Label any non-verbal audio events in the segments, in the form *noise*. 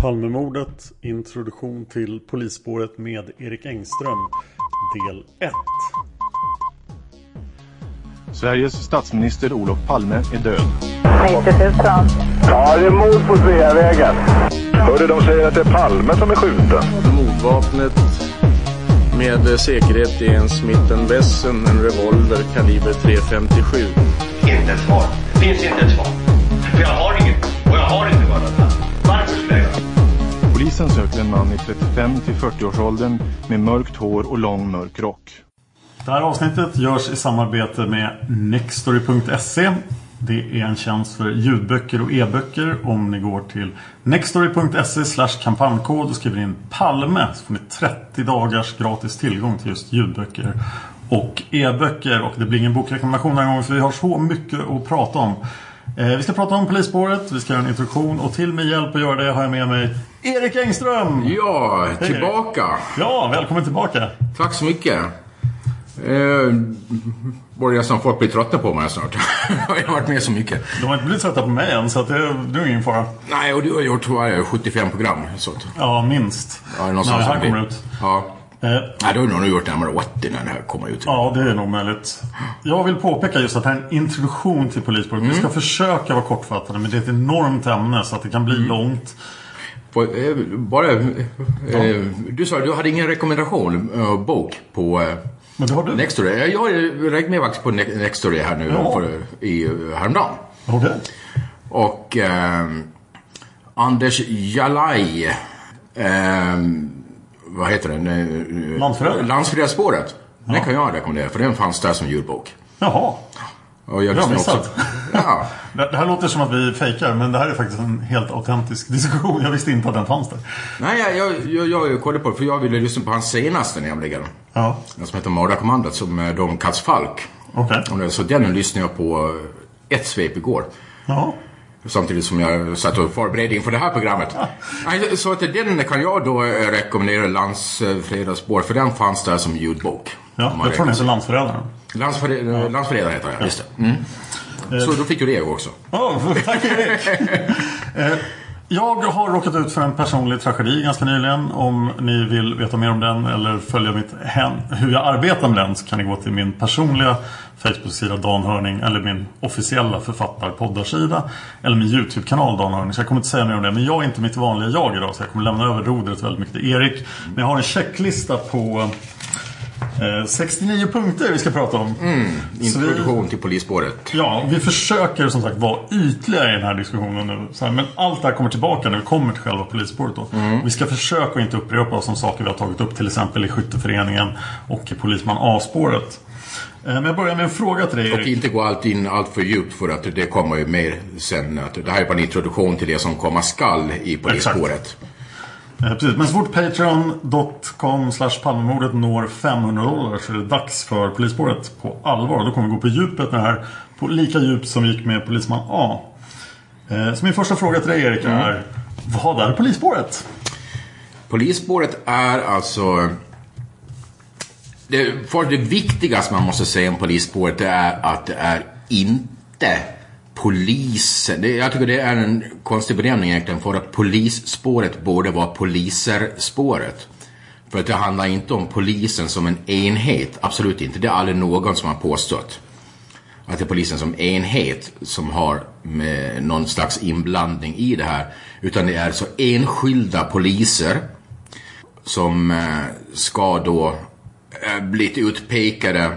Palmemordet, introduktion till polisspåret med Erik Engström, del 1. Sveriges statsminister Olof Palme är död. 90 000. Ja, det är mord på Sveavägen. Hörde de säger att det är Palme som är skjuten. Mordvapnet med säkerhet är en Smith Wesson, en revolver kaliber .357. Inte ett svar. Finns inte ett svar. För jag har Polisen söker en man i 35 till 40-årsåldern med mörkt hår och lång mörk rock. Det här avsnittet görs i samarbete med Nextory.se. Det är en tjänst för ljudböcker och e-böcker. Om ni går till Nextory.se slash kampanjkod och skriver in Palme så får ni 30 dagars gratis tillgång till just ljudböcker och e-böcker. Och det blir ingen bokrekommendation den här gången för vi har så mycket att prata om. Eh, vi ska prata om polisspåret, vi ska göra en introduktion och till min hjälp att göra det har jag med mig Erik Engström! Ja, Hej, tillbaka! Ja, välkommen tillbaka! Tack så mycket! Eh, börjar som folk blir trötta på mig snart. *laughs* jag har varit med så mycket. De har inte blivit trötta på mig än så att det, det är ingen fara. Nej, och du har gjort vad är det, 75 program. Så. Ja, minst. Ja, när det här kommer ut. Ja. Eh, Nej, du har nog gjort närmare 80 när det här kommer ut. Ja, det är nog möjligt. Jag vill påpeka just att det här är en introduktion till polisspåret. Vi ska Mm. försöka vara kortfattade men det är ett enormt ämne så att det kan Mm. bli långt. På, eh, bara, eh, du sa att du hade ingen rekommendation eh, bok på eh, Men det har du. Nextory. Jag har räknat med faktiskt på Ne- Nextory här nu Ja. för, i, eh, häromdagen. Okej. Och eh, Anders Jalaj. Eh, vad heter den? Eh, Landsförrädare. Landsförrädarspåret. Den kan jag rekommendera för den fanns där som ljudbok. Jaha. Och jag lyssnar missat. Ja. *laughs* Det här låter som att vi fejkar men det här är faktiskt en helt autentisk *laughs* diskussion. Jag visste inte att den fanns där. Nej, jag, jag, jag, kollade på det för jag ville lyssna på hans senaste nämligen. Ja, Den som heter Mördarkommandot som Don Katz Falk. det- Så den lyssnade jag på ett svep igår. Ja. Samtidigt som jag satt och förberedde inför det här programmet. *laughs* Så att den kan jag då eh, rekommendera Landsfredagsspår för den fanns där som ljudbok. ja. Jag tror den heter Landsförrädaren. Landsförrädare, Landsförrädare heter jag, just det. Mm. Så då fick du det också. Ja, *laughs* tack Erik. *laughs* Jag har råkat ut för en personlig tragedi ganska nyligen. Om ni vill veta mer om den eller följa mitt hem, hur jag arbetar med den så kan ni gå till min personliga Facebook-sida Dan Hörning eller min officiella författarpoddarsida eller min YouTube-kanal Dan Hörning. Så jag kommer inte säga mer om det. Men jag är inte mitt vanliga jag idag så jag kommer lämna över rodret väldigt mycket till Erik. Men jag har en checklista på 69 punkter vi ska prata om. Vi- Introduktion till polisspåret. Ja, vi försöker som sagt vara ytliga i den här diskussionen nu. Här, men allt det här kommer tillbaka när vi kommer till själva polisspåret då. Vi ska försöka att inte upprepa oss om saker vi har tagit upp till exempel i skytteföreningen och i Polisman A-spåret. Eh, Men jag börjar med en fråga till dig Och Erik. inte gå allt in allt för djupt för att det kommer ju mer sen. Att det här är bara en introduktion till det som komma skall i polisspåret. Eh, Precis, men så fort Patreon.com slash Palmemordet når 500 dollar så är det dags för polisspåret på allvar. Då kommer vi gå på djupet med det här. På lika djup som vi gick med Polisman A. Eh, Så min första fråga till dig Erik Mm. är Vad är polisspåret? Polisspåret är alltså... Det, för det viktigaste man måste säga om polisspåret det är att det är inte polisen. Jag tycker det är en konstig benämning egentligen för att polisspåret borde vara poliserspåret. För att det handlar inte om polisen som en enhet, absolut inte. Det är aldrig någon som har påstått att det är polisen som enhet som har med någon slags inblandning i det här. Utan det är så enskilda poliser som eh, ska då eh, blivit bli utpekade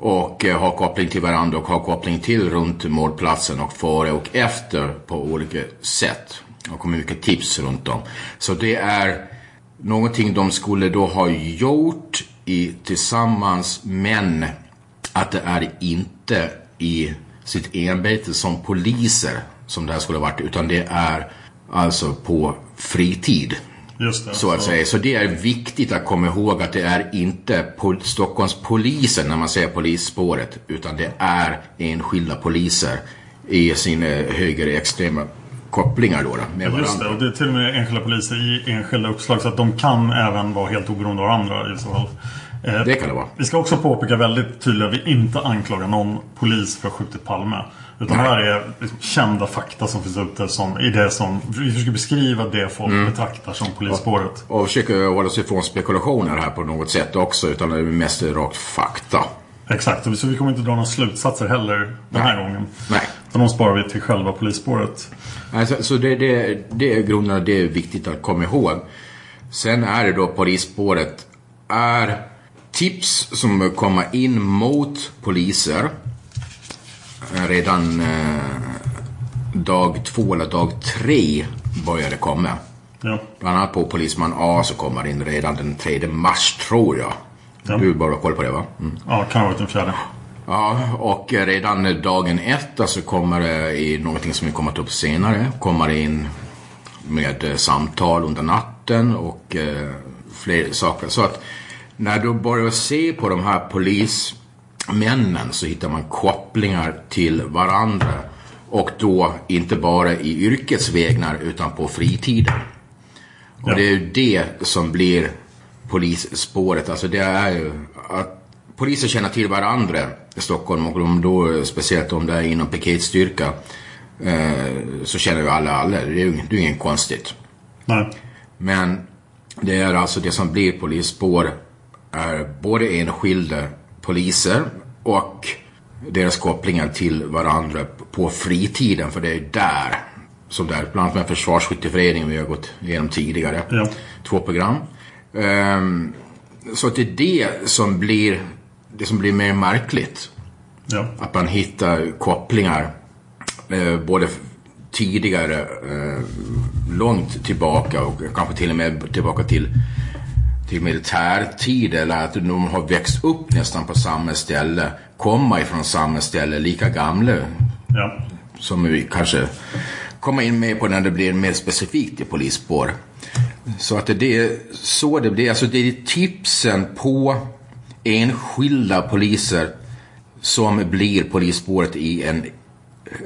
och eh, koppling till varandra och har koppling till runt mordplatsen och före och efter på olika sätt. Och kommer mycket tips runt om. Så det är någonting de skulle då ha gjort i, tillsammans men att det är inte i sitt ämbete som poliser som det här skulle ha varit utan det är alltså på fritid. Det. Så att säga. Så det är viktigt att komma ihåg att det är inte pol- Stockholmspolisen när man säger polisspåret utan det är enskilda poliser i sina högerextrema kopplingar då, då med Ja, just det, och det är till och med enskilda poliser i enskilda uppslag så att de kan även vara helt oberoende av varandra i så fall. Eh, Det kan det vara. Vi ska också påpeka väldigt tydligt att vi inte anklagar någon polis för att ha skjutit Palme. Utan det här är liksom kända fakta som finns ute som, i det som, vi försöker beskriva det folk Mm. betraktar som polisspåret. Och försöker hålla sig ifrån spekulationer här på något sätt också utan det är mest rakt fakta. Exakt, och så vi kommer inte dra några slutsatser heller den här gången. Nej. Utan de sparar vi till själva polisspåret. Alltså, så det, det, det är grunderna, det är viktigt att komma ihåg. Sen är det då polisspåret är tips som kommer in mot poliser redan eh, dag två eller dag tre börjar det komma. Ja. Bland annat på Polisman A så kommer in redan den 3 mars tror jag. Ja. Du bara koll på det va? Mm. Ja, kan ha varit den fjärde. Ja, och eh, redan dagen efter så kommer det i någonting som vi kommer att ta upp senare, kommer det in med eh, samtal under natten och eh, fler saker. Så att när du börjar se på de här polismännen så hittar man kopplingar till varandra. Och då inte bara i yrkets vägnar utan på fritiden. Och Ja. det är ju det som blir polisspåret. Alltså det är ju att poliser känner till varandra i Stockholm och de då, speciellt om det är inom piketstyrka eh, så känner ju alla alla. Det är ju det är inget konstigt. Nej. Men det är alltså det som blir polisspår är både enskilda poliser och deras kopplingar till varandra på fritiden. För det är där som det är. Bland annat med Försvarsskytteföreningen vi har gått igenom tidigare. Ja. Två program. Ehm, så att det är det som blir det som blir mer märkligt. Ja. Att man hittar kopplingar eh, både tidigare, eh, långt tillbaka och kanske till och med tillbaka till, till militärtid eller att de har växt upp nästan på samma ställe, komma ifrån samma ställe, lika gamla Ja. som vi kanske kommer in med på när det blir mer specifikt i polisspår. Så att det är så det blir. Alltså det är tipsen på enskilda poliser som blir polisspåret i en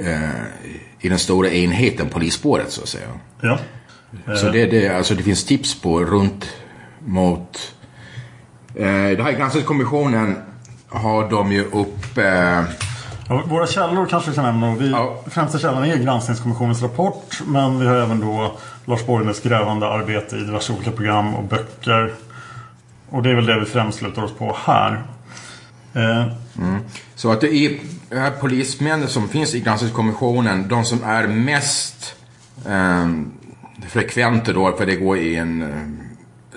eh, i den stora enheten polisspåret så att säga. Ja. Så det, det, alltså det finns tips på runt mot... Eh, det här granskningskommissionen har de ju upp... Eh, Ja, våra källor kanske vi kan nämna. Vi, Ja. Främsta källan är Granskningskommissionens rapport. Men vi har även då Lars Borgnäs grävande arbete i diverse olika program och böcker. Och det är väl det vi främst slutar oss på här. Eh, Så att det är här polismännen som finns i granskningskommissionen, de som är mest eh, frekventa då, för det går i en eh,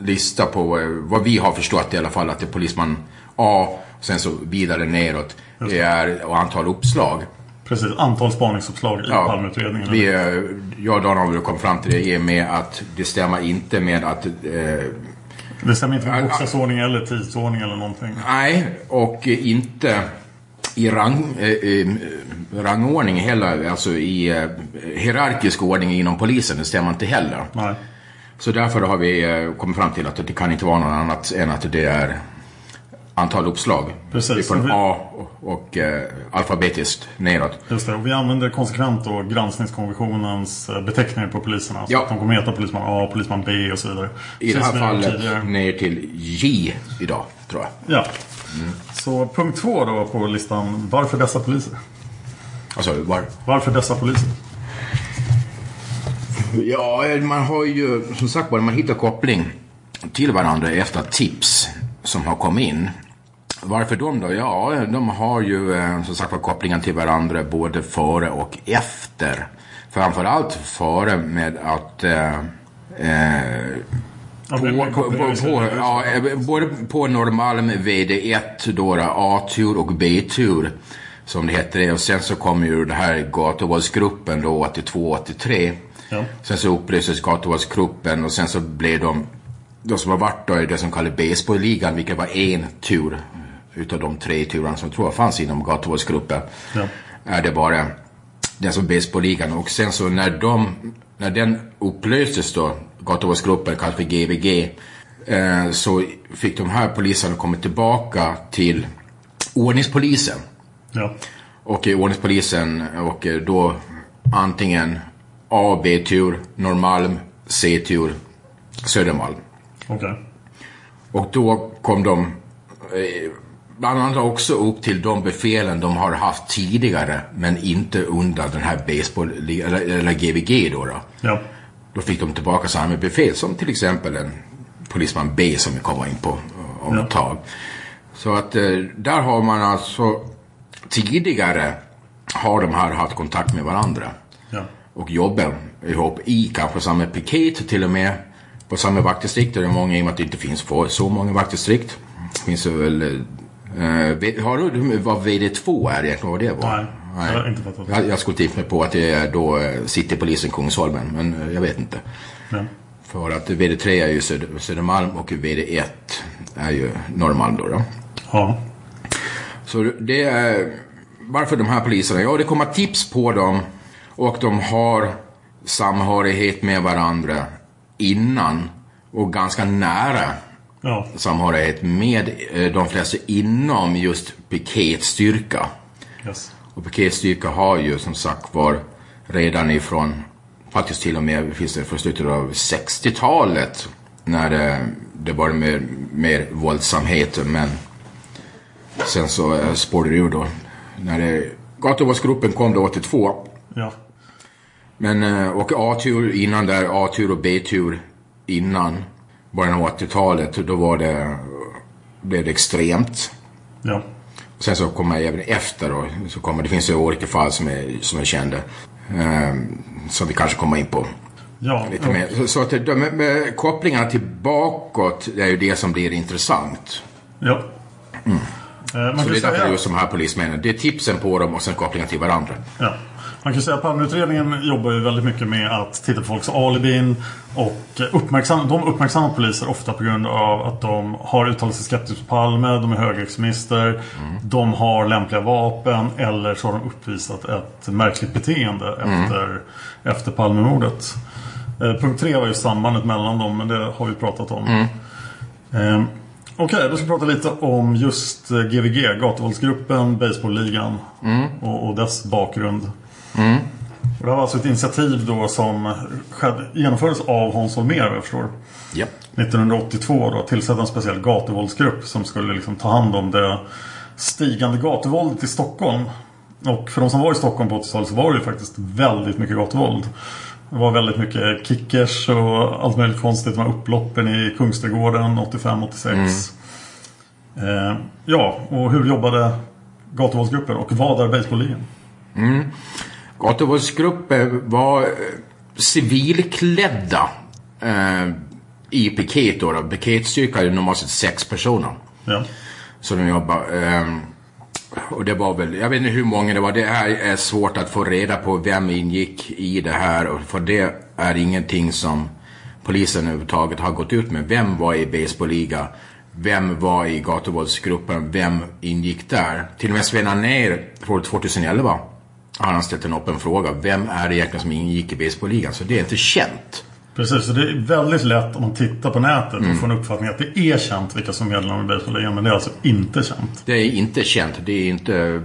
lista på eh, vad vi har förstått i alla fall, att det är polisman A, och sen så vidare neråt, det är och antal uppslag. precis, antal spaningsuppslag i Ja, Palmeutredningen. vi, eh, jag och Dan har väl kommit fram till det i och med att det stämmer inte med att eh, Det stämmer inte med bokstavsordning eller tidsordning eller någonting. Nej, och inte i rang, eh, eh, rangordning heller, alltså i eh, hierarkisk ordning inom polisen, det stämmer inte heller. Nej. Så därför har vi eh, kommit fram till att det kan inte vara något annat än att det är antal uppslag. Precis. Från vi- A och, och eh, alfabetiskt neråt. Just det, och vi använder konsekvent då granskningskonventionens eh, beteckningar på poliserna. Så Ja. att de kommer heta polisman A, polisman B och så vidare. I det Precis här vi gjort fallet ner till J idag, tror jag. Ja. Så punkt två då på listan. Varför dessa poliser? Alltså, var, Varför dessa poliser? Ja, man har ju som sagt var, man hittar koppling till varandra efter tips som har kommit in. Varför de då? Ja, de har ju eh, som sagt var kopplingar till varandra både före och efter. Framförallt före med att eh, eh, på, på, på, ja, eh, både på Norrmalm VD1 då, A-tur och B-tur som det heter. Och sen så kom ju det här gatuvåldsgruppen då 82-83. Ja. Sen så upplöstes gatuvåldsgruppen och sen så blev de, de som har varit då i det som kallas baseballligan, vilket var en tur utav de tre turerna som tror jag fanns inom gatuvåldsgruppen. Ja. Är det bara den som baseballligan och sen så när de, när den upplöstes då, gatuvåldsgruppen kallas för GVG, eh, så fick de här poliserna komma tillbaka till ordningspolisen. Ja. Och ordningspolisen och då antingen A, B-tur, Norrmalm, C-tur, Södermalm. Okej. Och då kom de eh, bland annat också upp till de befälen de har haft tidigare men inte under den här baseball eller, eller GVG då, då. Ja. Då fick de tillbaka samma befäl som till exempel en polisman B som vi kommer in på eh, om Ja. ett tag. Så att eh, där har man alltså tidigare har de här haft kontakt med varandra Ja. Och jobbat ihop i kanske samma piket till och med på samma vaktdistrikt. Det är många i och med att det inte finns så många vaktdistrikt. Finns det väl... vet- har du vad VD2 är egentligen? Vad det var? Nej, jag har inte fattat. Jag, jag skulle tippa mig på att det är då eh, Citypolisen Kungsholmen, men eh, jag vet inte. Ja. För att VD3 är ju Söder, Södermalm och VD1 är ju Norrmalm då. då. Ja. Så det är varför de här poliserna? Ja, det kommer tips på dem och de har samhörighet med varandra innan och ganska nära Ja. samhörighet med eh, de flesta inom just piketstyrka. Yes. Och piketstyrka har ju som sagt var redan ifrån, faktiskt till och med finns det från slutet av 60-talet när det, det var mer, mer våldsamhet men sen så eh, spårade det ur då. När det, gatuvåldsgruppen kom då 82 Ja. Men, eh, och A-tur innan där, A-tur och B-tur innan början av 80-talet, då var det, blev det extremt. Ja. Sen så kommer även efter då, så kommer, det finns ju olika fall som är, som är kända. Eh, som vi kanske kommer in på Ja. lite mer. Så, så att de, med, med kopplingarna till bakåt, det är ju det som blir intressant. Ja. Eh, Man Så det är därför säga... just de här polismännen, det är tipsen på dem och sen kopplingar till varandra. Ja. Man kan säga att Palmeutredningen jobbar ju väldigt mycket med att titta på folks alibin och uppmärksam, de uppmärksammar poliser ofta på grund av att de har uttalat sig skeptiskt på Palme, de är högerextremister, de har lämpliga vapen eller så har de uppvisat ett märkligt beteende efter, efter Palmemordet. Eh, punkt tre var ju sambandet mellan dem, men det har vi pratat om. Eh, Okej, då ska vi prata lite om just eh, GVG, gatuvåldsgruppen, baseballligan och, och dess bakgrund. Och det här var alltså ett initiativ då som skedde, genomfördes av Hans Holmér vad jag förstår. Ja. 1982 då tillsatte en speciell gatuvåldsgrupp som skulle liksom ta hand om det stigande gatuvåldet i Stockholm. Och för de som var i Stockholm på 80-talet så var det ju faktiskt väldigt mycket gatuvåld. Det var väldigt mycket kickers och allt möjligt konstigt. De här upploppen i Kungsträdgården 85-86. Eh, ja, och hur jobbade gatuvåldsgrupper och vad är Gatuvåldsgrupper var eh, civilklädda eh, i piket. Då, då. Piketstyrka är normalt sett sex personer. Ja. Så de jobbar. Eh, och det var väl, jag vet inte hur många det var. Det här är svårt att få reda på vem ingick i det här. För det är ingenting som polisen överhuvudtaget har gått ut med. Vem var i baseballliga? Vem var i gatuvåldsgruppen? Vem ingick där? Till och med Sven Anér, år 2011, har han ställt en öppen fråga. Vem är det egentligen som ingick i baseballligan? Så det är inte känt. Precis, så det är väldigt lätt om man tittar på nätet Mm. att få en uppfattning att det är känt vilka som är medlemmar i Baseballligan. Men det är alltså inte känt. Det är inte känt. Det är inte...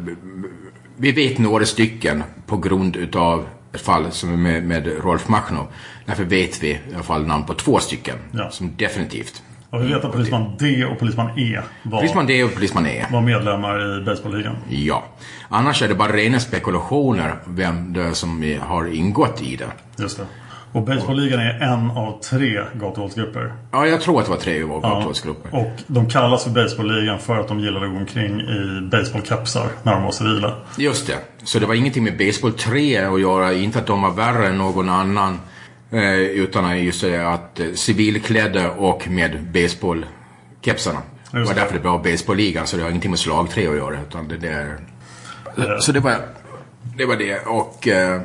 Vi vet några stycken på grund utav ett fall som är med, med Rolf Machno. Därför vet vi i alla fall namn på två stycken. Ja. Som definitivt. Vi vet att polisman D och polisman E var, Polisman D och polisman E. var medlemmar i Baseballligan. Ja. Annars är det bara rena spekulationer vem det är som har ingått i det. Just det. Och Baseballligan är en av tre gatuvåldsgrupper. Ja, jag tror att det var tre Ja, gatuvåldsgrupper. och de kallas för Baseballligan för att de gillade att gå omkring i baseballkepsar när de var civila. Just det. Så det var ingenting med Baseball 3 att göra. Inte att de var värre än någon annan. Eh, utan just det att eh, civilklädda och med baseballkepsarna. Det var det. därför det var baseballligan. Så det har ingenting med slag 3 att göra. Utan det där... Så det var det. Var det. Och... Eh,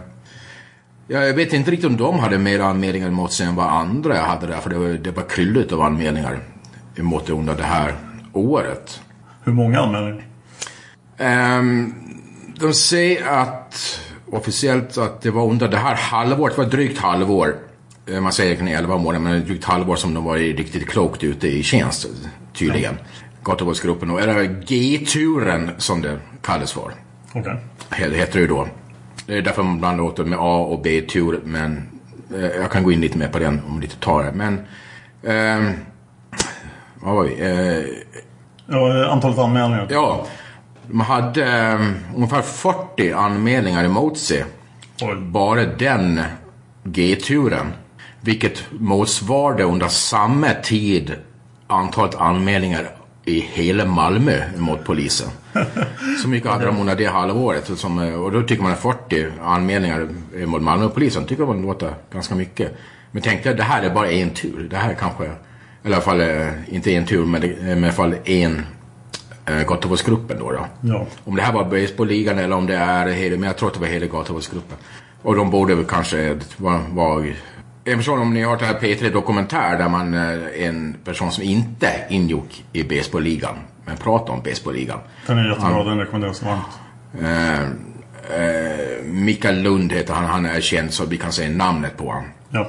ja, jag vet inte riktigt om de hade mer anmälningar mot sig än vad andra hade där. För det var, det var krylligt av anmälningar emot det under det här året. Hur många anmälningar? Ehm, de säger att officiellt att det var under det här halvåret, det var drygt halvår. Eh, Man säger kan 11 månader, men drygt halvår som de var riktigt klokt ute i tjänst tydligen. Gatuvåldsgruppen och eller G-turen som det kallas för. Det heter det ju då. Det är därför man blandar åt det med A och B-tur, men eh, jag kan gå in lite mer på den om lite tar. Men, ehm, vad var vi? Eh, Ja, antalet anmälningar. Ja, de hade um, ungefär 40 anmälningar emot sig. Oj. Bara den G-turen. Vilket motsvarade under samma tid antalet anmälningar i hela Malmö mot polisen. *laughs* Så mycket hade de under det halvåret. Som, eh, och då tycker man att 40 anmälningar mot Malmöpolisen tycker man låter ganska mycket. Men tänkte jag, det här är bara en tur. Det här är kanske, eller i alla fall eh, inte en tur, men i alla fall en eh, gatuvåldsgruppen då. då. Ja. Om det här var baseballligan eller om det är hela, men jag tror att det var hela gatuvåldsgruppen. Och de borde väl kanske vara... Var, en person, om ni har hört det här P3 Dokumentär där man, eh, en person som inte ingick i baseballligan, men pratar om baseballligan. Den är jättebra, den rekommenderas varmt. Eh, eh, Mikael Lund heter han, han är känd så vi kan säga namnet på honom. Ja.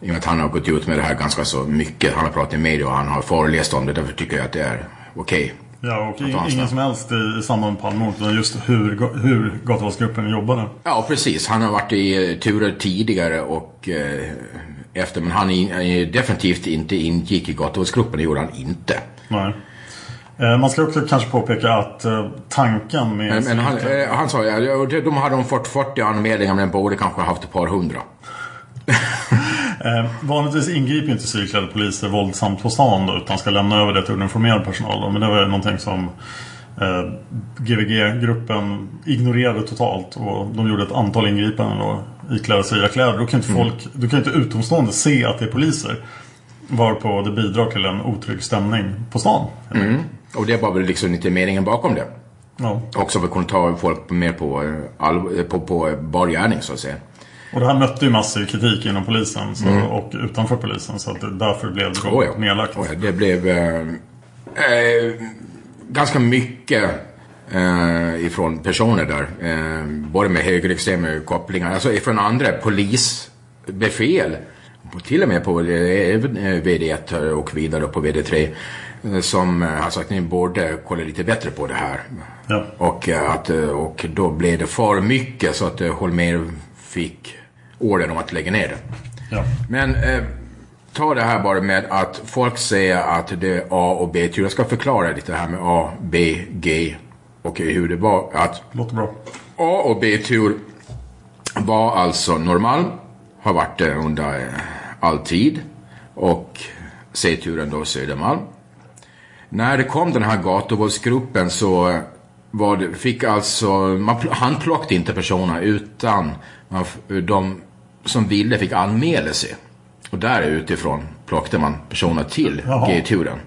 I och med att han har gått ut med det här ganska så mycket. Han har pratat i media och han har föreläst om det. Därför tycker jag att det är okej. Ja, och ingen som helst i, i samband med Palmemordet, utan just hur, hur gatuvåldsgruppen jobbade. Ja, precis. Han har varit i eh, turer tidigare och eh, efter. Men han in, definitivt inte ingick i gatuvåldsgruppen. Det gjorde han inte. Nej. Eh, Man ska också kanske påpeka att eh, tanken med... Men, men han, han sa ja, ja, de- de hade de fått 40 anmälningar men borde kanske haft ett par hundra. Eh, vanligtvis ingriper inte civilklädda poliser våldsamt på stan då, utan ska lämna över det till uniformerad personal. Då. Men det var någonting som eh, GVG-gruppen ignorerade totalt. Och de gjorde ett antal ingripanden då, iklädda civila kläder. Då kan inte folk, då kan inte utomstående se att det är poliser. Varpå det bidrar till en otrygg stämning på stan. Mm. Och det var väl liksom inte meningen bakom det. Ja. Också för att kunna ta folk mer på, eh, all, eh, på, på bar gärning så att säga. Och det här mötte ju massiv kritik inom polisen så, Mm. och utanför polisen. Så att det, därför blev det Oh ja. nedlagt. Oh ja, det blev eh, eh, ganska mycket eh, ifrån personer där. Eh, både med högerextrema kopplingar, alltså ifrån andra polisbefäl. Till och med på eh, även, eh, VD1 och vidare på VD3. eh, Som eh, har sagt att ni borde kolla lite bättre på det här. Ja. Och, eh, att, eh, och då blev det för mycket så att eh, Holmér fick order om att lägga ner det. Ja. Men eh, ta det här bara med att folk säger att det är A och B-tur. Jag ska förklara lite här med A, B, G och hur det var. Att Låter bra. A och B-tur var alltså normal, har varit det under eh, all tid. Och C-turen då Södermalm. När det kom den här gatuvåldsgruppen så var det, fick alltså, man pl- handplockade inte personerna utan man, de som ville fick anmäla sig. Och där utifrån plockade man personer till. G-turen.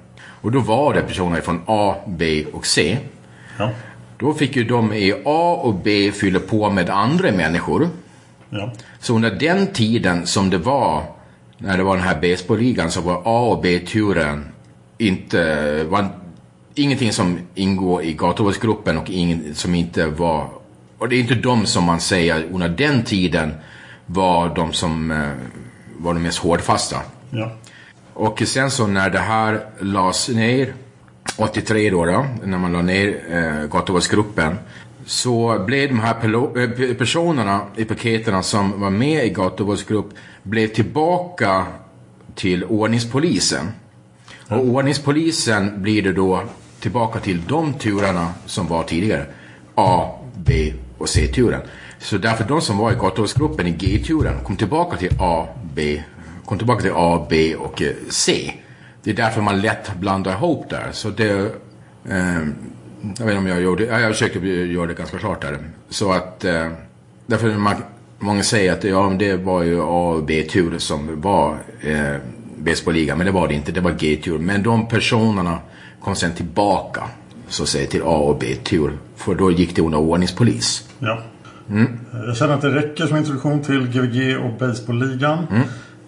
Och då var det personer från A, B och C. Ja. Då fick ju de i A och B fylla på med andra människor. Ja. Så under den tiden som det var, när det var den här baseballligan, så var A och B-turen inte, var ingenting som ingår i gatuvåldsgruppen och ingen som inte var, och det är inte de som man säger under den tiden var de som eh, var de mest hårdfasta. Ja. Och sen så när det här lades ner 83 då, då när man la ner eh, Gatuvåldsgruppen så blev de här eh, pe- personerna i paketerna som var med i Gatuvåldsgrupp blev tillbaka till ordningspolisen. Och ordningspolisen blir det då tillbaka till de turerna som var tidigare. A, B och C-turen. Så därför de som var i Gatuvåldsgruppen i G-turen kom tillbaka till A, B, kom tillbaka till A, B och eh, C. Det är därför man lätt blandar ihop där. Så det... Eh, jag vet inte om jag gjorde... Ja, jag försökte göra det ganska klart där. Så att... Eh, därför man, många säger att ja, det var ju A och B-tur som var eh, bäst på ligan. Men det var det inte. Det var G-tur. Men de personerna kom sen tillbaka. Så säga till A och B-tur. För då gick det under ordningspolis. Ja. Mm. Jag känner att det räcker som introduktion till GVG och Baseballligan. Mm.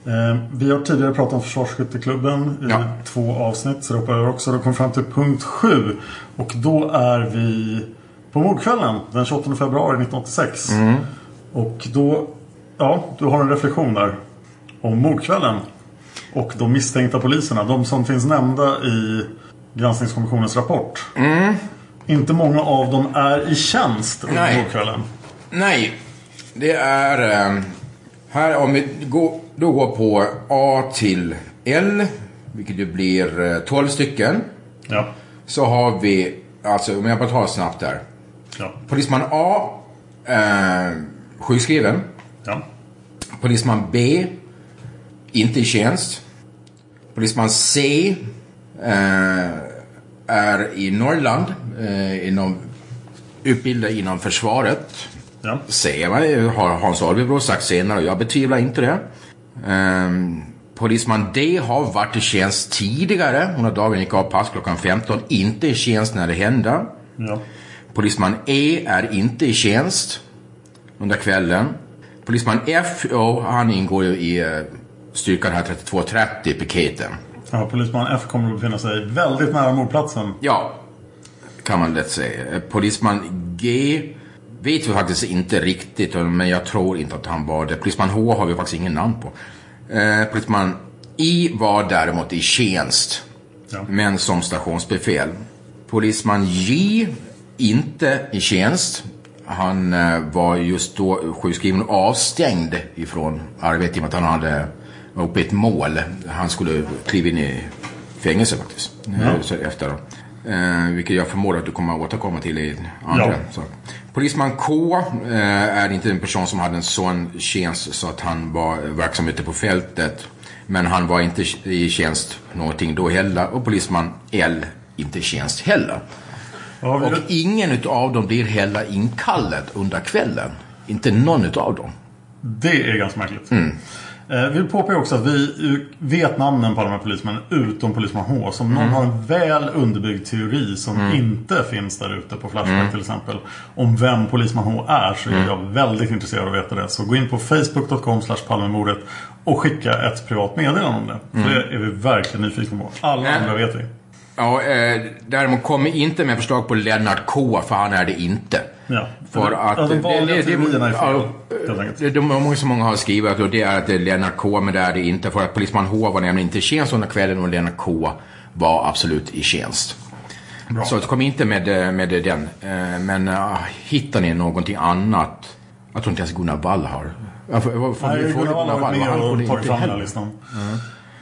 Eh, vi har tidigare pratat om Försvarsskytteklubben i Ja. två avsnitt. Så det hoppar jag också. Då kom fram till punkt 7. Och då är vi på mordkvällen den 28 februari 1986. Mm. Och då, ja, du har en reflektion där. Om mordkvällen. Och de misstänkta poliserna. De som finns nämnda i granskningskommissionens rapport. Mm. Inte många av dem är i tjänst under Nej. mordkvällen. Nej, det är... Eh, här om vi går, då går på A till L, vilket ju blir eh, 12 stycken. Ja. Så har vi, alltså om jag bara tar snabbt där. Ja. Polisman A, eh, sjukskriven. Ja. Polisman B, inte i tjänst. Polisman C är i Norrland, eh, inom, utbildad inom försvaret. Ja. Säger man, har Hans Alvebro sagt senare och jag betvivlar inte det. Ehm, polisman D har varit i tjänst tidigare. Hon har dagen gick av pass klockan 15. Inte i tjänst när det hände. Ja. Polisman E är inte i tjänst under kvällen. Polisman F, ja, han ingår ju i eh, styrkan här 3230, piketen. Ja, polisman F kommer att befinna sig väldigt nära mordplatsen. Ja, kan man lätt säga. Eh, Polisman G vet vi faktiskt inte riktigt, men jag tror inte att han var det. Polisman H har vi faktiskt ingen namn på. Eh, polisman I var däremot i tjänst, Ja. men som stationsbefäl. Polisman J, inte i tjänst. Han eh, var just då sjukskriven och avstängd ifrån arbetet i och med att han hade var uppe i ett mål. Han skulle kliva in i fängelse faktiskt. Så efter då. Eh, vilket jag förmodar att du kommer att återkomma till i andra Ja. saker. Polisman K eh, är inte en person som hade en sån tjänst så att han var verksam ute på fältet. Men han var inte i tjänst någonting då heller. Och polisman L inte i tjänst heller. Ja, vi, Och ingen av dem blir heller inkallad under kvällen. Inte någon av dem. det är ganska märkligt. Mm. Eh, vi påpekar också att vi vet namnen på alla de här polismännen utom polisman H. Så om Mm. någon har en väl underbyggd teori som inte finns där ute på Flashback Mm. till exempel. Om vem polisman H är så är jag väldigt intresserad av att veta det. Så gå in på facebook.com palmemordet och skicka ett privat meddelande om det. För det är vi verkligen nyfikna på. Alla Mm. andra vet vi. Ja, eh, däremot kommer inte med förslag på Lennart K, för han är det inte. Ja. För att... ja, de vanliga teorierna är fel. ja, helt enkelt. det, det, många som många har skrivit och det är att det är Lennart K, men det är det inte. För att polisman H var nämligen inte i tjänst under kvällen och Lennart K var absolut i tjänst. Bra. Så det kom inte med, med den. Eh, Men uh, hittar ni någonting annat? Jag tror inte ens Gunnar Wall har. Ja, för- vad- för- Nej, för- Gunnar Wall har varit med det och tagit fram den här listan.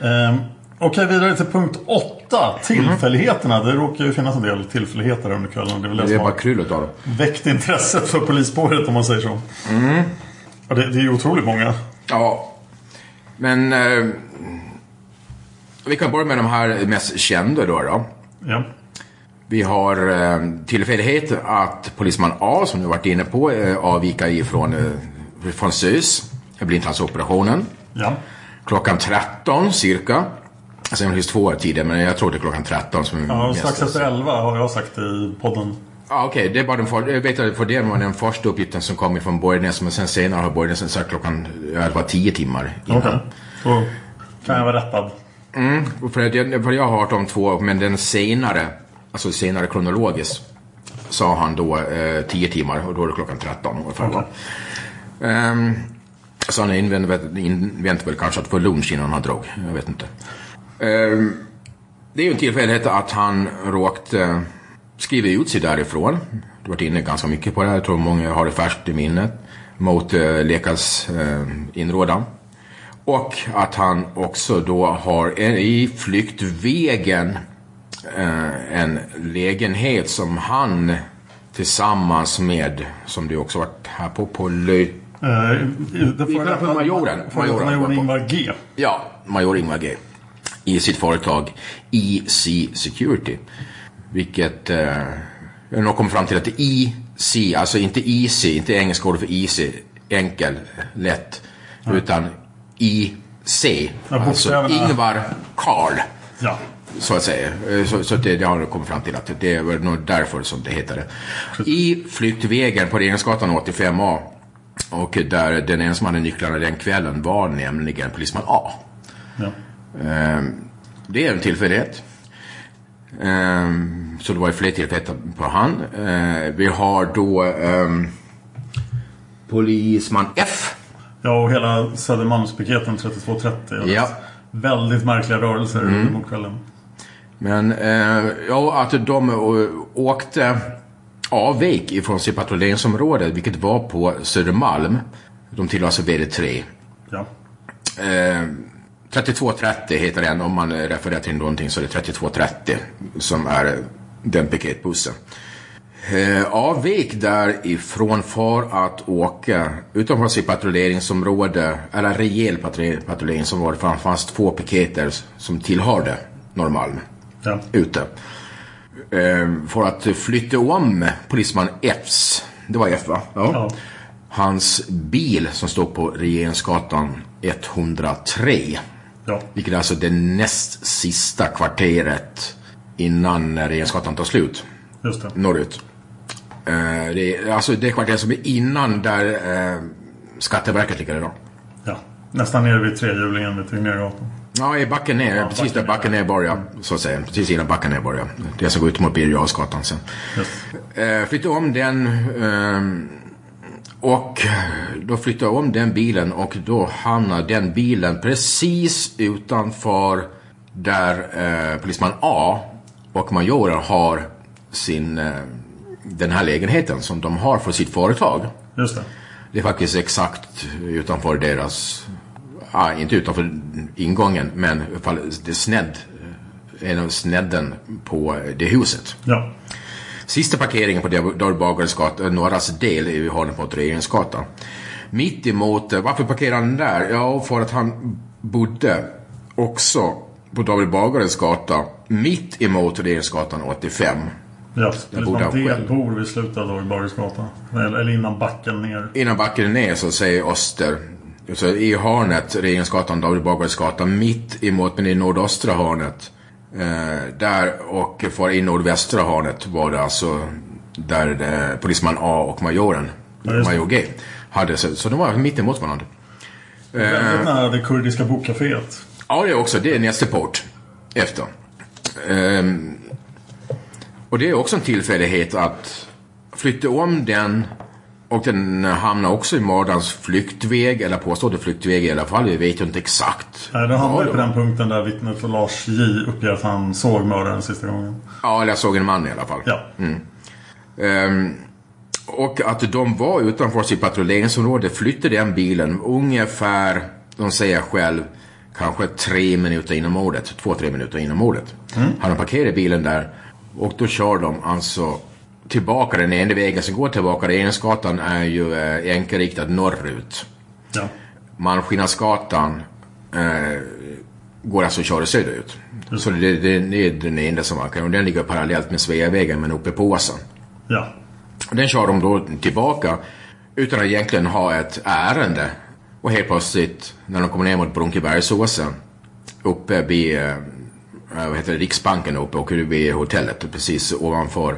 Ehm, Okej, vidare till punkt 8. Tillfälligheterna. Det råkar ju finnas en del tillfälligheter under kvällen. Det är väl det, Det är bara kryllet av dem. väckt intresset för polisspåret om man säger så. Ja, det, det är ju otroligt många. Ja, men eh, vi kan börja med de här mest kända då. då. Ja. Vi har eh, tillfällighet att polisman A, som du varit inne på, eh, avvika ifrån, eh, från SÖS, blindtarmsoperationen. Ja. Klockan 13 cirka. Alltså det finns två tider, men jag tror det är klockan 13 som ja strax efter 11 har jag sagt i podden. Ja, okej. Det är bara den för, jag vet för det var den första uppgiften som kom från Borgnäs, men sen senare har Borgnäs sagt klockan, det var 10 timmar innan. Okej. Då kan jag vara rättad. Mm, för, att, för jag har hört om två, men den senare, alltså senare kronologiskt, sa han då eh, 10 timmar och då är det klockan 13 ungefär. Okej. Ehm, Så han inväntar invänt väl kanske att få lunch innan han drog. Jag vet inte. Ehm, det är ju en tillfällighet att han råkade skriva ut sig därifrån. Du har varit inne ganska mycket på det här. Jag tror många har det färskt i minnet. Mot eh, Lekas eh, inrådan. Och att han också då har en, i flyktvägen eh, en lägenhet som han tillsammans med, som du också varit här på, på Lö... Eh, det majoren. Majoren, majoren Ingvar G. Ja, major Ingvar G. I sitt företag EC Security. Vilket eh, jag har kommit fram till att det är EC, alltså inte easy, inte engelska ordet för easy, enkel, lätt. Utan IC, Ja, alltså. Ingvar Karl. Ja. Så att säga. Eh, Så, så det, det har jag kommit fram till att det är väl nog därför som det heter det. I flyktvägen på Regeringsgatan 85A. Och där den hade nycklarna den kvällen var nämligen polisman A. Ja. Ehm, Det är en tillfällighet. Ehm, Så det var ju fler tillfälligheter på han. Ehm, Vi har då polisman F. Ja, och hela Södermalmspiketen 3230. Ja. Väldigt märkliga rörelser Mm. mot kvällen. Men eh, ja, att de å- åkte avvek ifrån sitt patrulleringsområde, vilket var på Södermalm. De tillhör alltså VD3. Ja. Eh, 3230 heter den, om man refererar till någonting så är det 3230 som är den piketbussen. Eh, avvek därifrån för att åka utanför sitt patrulleringsområde, eller rejäl patrull- patrulleringsområde, för det fanns två piketer som tillhörde Norrmalm Ja. ute. Eh, för att flytta om polisman Fs, det var F va? Ja. Hans bil som stod på Regeringsgatan 103. Ja. Vilket är alltså det näst sista kvarteret innan Regeringsgatan tar slut. Just det. Norrut. Eh, det är alltså det kvarteret som är innan där eh, Skatteverket ligger idag. Ja. Nästan nere vid trehjulingen vid Tegnérgatan. Ja, i backen ner. precis där backen ner börjar. Så att säga. Precis innan backen ner börjar. Det som går ut mot Birger sen. Just. Eh, flyttade om den. ehm, och då flyttade jag om den bilen och då hamnar den bilen precis utanför där eh, polisman A och majoren har sin, eh, den här lägenheten som de har för sitt företag. Just det. Det är faktiskt exakt utanför deras, ah, inte utanför ingången, men i alla fall det är snedd, en av snedden på det huset. Ja. Sista parkeringen på Dörrbagares gata, norras del, är vid hörnet mot Regeringsgatan. Mitt emot, eh, varför parkerade han där? Ja, för att han bodde också på David Bagares gata, mitt emot Regeringsgatan 85. Ja. Jag borde ha Polisman D själv. bor vid slutet av Borgsgatan. Eller, eller innan backen ner. Innan backen ner så säger Öster, så i hörnet, Regeringsgatan, David Bagares gata, mitt emot, men i nordöstra hörnet. Eh, där och för i nordvästra hörnet var det alltså där eh, polisman A och majoren, Ja, det. major G, hade så, så de var mitt emot varandra. Väldigt nära det kurdiska bokcaféet. Ja, det är också, det är nästa port efter. Ehm, och det är också en tillfällighet att flytta om den och den hamnar också i mördarens flyktväg, eller påstådde flyktväg i alla fall, vi vet ju inte exakt. Nej, det hamnar ju Ja, på den punkten där vittnet för Lars J uppger att han såg mördaren sista gången. Ja, eller jag såg en man i alla fall. Ja. Ehm, och att de var utanför sitt patrulleringsområde, flyttade den bilen ungefär, de säger själv, kanske tre minuter innan mordet. Två, tre minuter innan mordet. Mm. Hade de parkerat bilen där och då kör de alltså tillbaka. Den enda vägen som går tillbaka, Regeringsgatan, är ju eh, enkelriktad norrut. Ja. Malmskillnadsgatan eh, går alltså att köra söderut. Så det, det, det är den enda som man kan. Och den ligger parallellt med Sveavägen men uppe på åsen. Ja. Den kör de då tillbaka utan att egentligen ha ett ärende. Och helt plötsligt när de kommer ner mot Brunkebergsåsen uppe vid eh, vad heter det, Riksbanken uppe och vid hotellet precis ovanför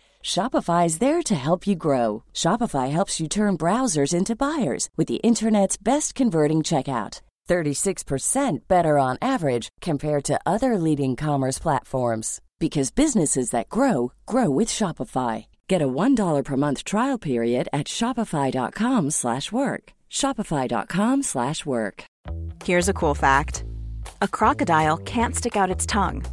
Shopify is there to help you grow. Shopify helps you turn browsers into buyers with the internet's best converting checkout. 36% better on average compared to other leading commerce platforms because businesses that grow grow with Shopify. Get a $1 per month trial period at shopify.com/work. shopify.com/work. Here's a cool fact. A crocodile can't stick out its tongue.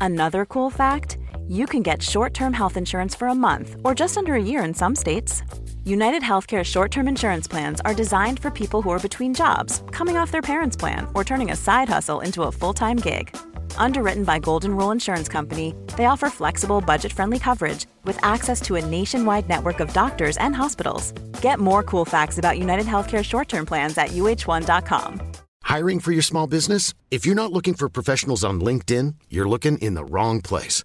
Another cool fact, you can get short-term health insurance for a month or just under a year in some states. United Healthcare short term insurance plans are designed for people who are between jobs, coming off their parents' plan, or turning a side hustle into a full time gig. Underwritten by Golden Rule Insurance Company, they offer flexible, budget friendly coverage with access to a nationwide network of doctors and hospitals. Get more cool facts about United Healthcare short term plans at uh1.com. Hiring for your small business? If you're not looking for professionals on LinkedIn, you're looking in the wrong place.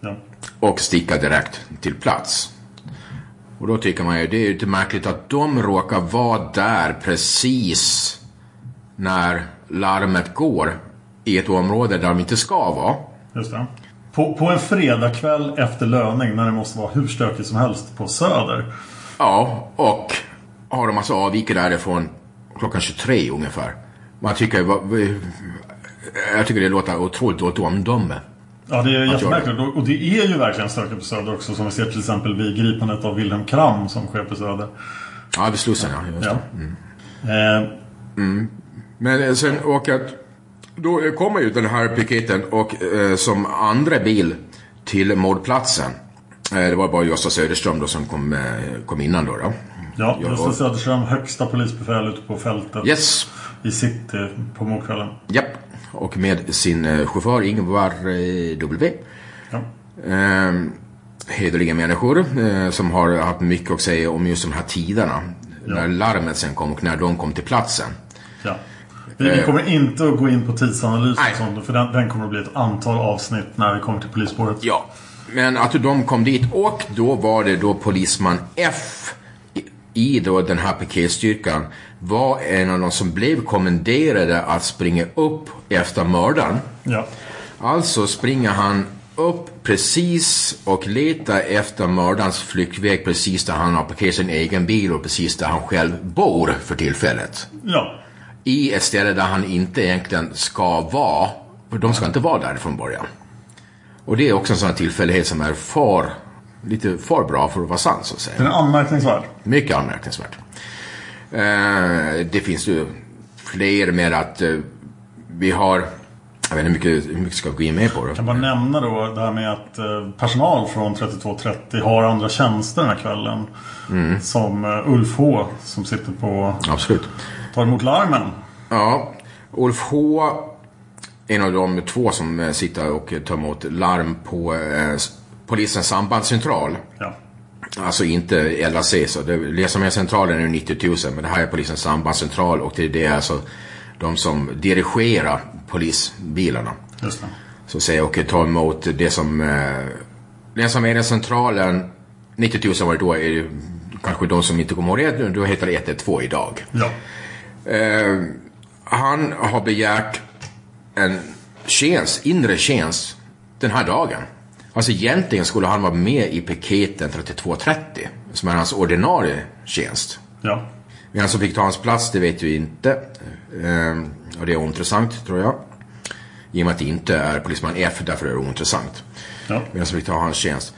Ja. Och sticka direkt till plats. Och då tycker man ju det är ju lite märkligt att de råkar vara där precis när larmet går i ett område där de inte ska vara. Just det. På, på en fredagkväll efter löning när det måste vara hur stökigt som helst på Söder. Ja, och har de alltså avvikit därifrån klockan 23 ungefär. Man tycker, jag tycker det låter otroligt dåligt omdöme. Ja, det är jättemärkligt. Och det är ju verkligen stökigt på Söder också. Som vi ser till exempel vid gripandet av Wilhelm Kram som sker på Söder. Ja, vid Slussen ja. Just Ja. Mm. Eh, Mm. Men eh, sen och att då kommer ju den här piketen och eh, som andra bil till mordplatsen. Eh, det var bara Gösta Söderström då som kom, eh, kom innan då. då. ja, Gösta Söderström, högsta polisbefäl ute på fältet. Yes. I city på mordkvällen. Japp. Och med sin eh, chaufför Ingvar eh, W. Ja. Eh, hederliga människor eh, som har haft mycket att säga om just de här tiderna. När larmet sen kom och när de kom till platsen. Ja. Vi, vi kommer inte att gå in på tidsanalys och sånt. För den, den kommer att bli ett antal avsnitt när vi kommer till polisspåret. Ja. Men att de kom dit och då var det då polisman F i- då den här piketstyrkan var en av de som blev kommenderade att springa upp efter mördaren. Ja. Alltså springer han upp precis och letar efter mördarens flyktväg precis där han har parkerat sin egen bil och precis där han själv bor för tillfället. Ja. I ett ställe där han inte egentligen ska vara. För de ska inte vara där från början. Och det är också en sån här tillfällighet som är för, lite för bra för att vara sant så att säga. Den är anmärkningsvärd. Mycket anmärkningsvärt. Eh, det finns ju fler med att eh, vi har, jag vet inte hur mycket, hur mycket ska vi gå in med på det? Jag kan bara nämna då det här med att eh, personal från 3230 har andra tjänster den här kvällen. Mm. Som eh, Ulf H som sitter på... Absolut. Tar emot larmen. Ja, Ulf H. En av de två som eh, sitter och tar emot larm på polisens sambandscentral. Ja. Alltså inte LAC, så det, Lesamercentralen är 90 000 men det här är polisens sambandscentral och det är det alltså de som dirigerar polisbilarna. Just det. Så säger och tar emot det som eh, Lesamercentralen 90 000 var det då, är kanske de som inte kommer ihåg det, då heter det 112 idag. Ja. Eh, han har begärt en tjänst, inre tjänst den här dagen. Alltså egentligen skulle han vara med i piketen 3230 som är hans ordinarie tjänst. Ja. Vem som fick ta hans plats det vet vi inte. Eh, och det är ointressant tror jag. I och med att det inte är polisman F, därför är det ointressant. Ja. Vem som fick ta hans tjänst.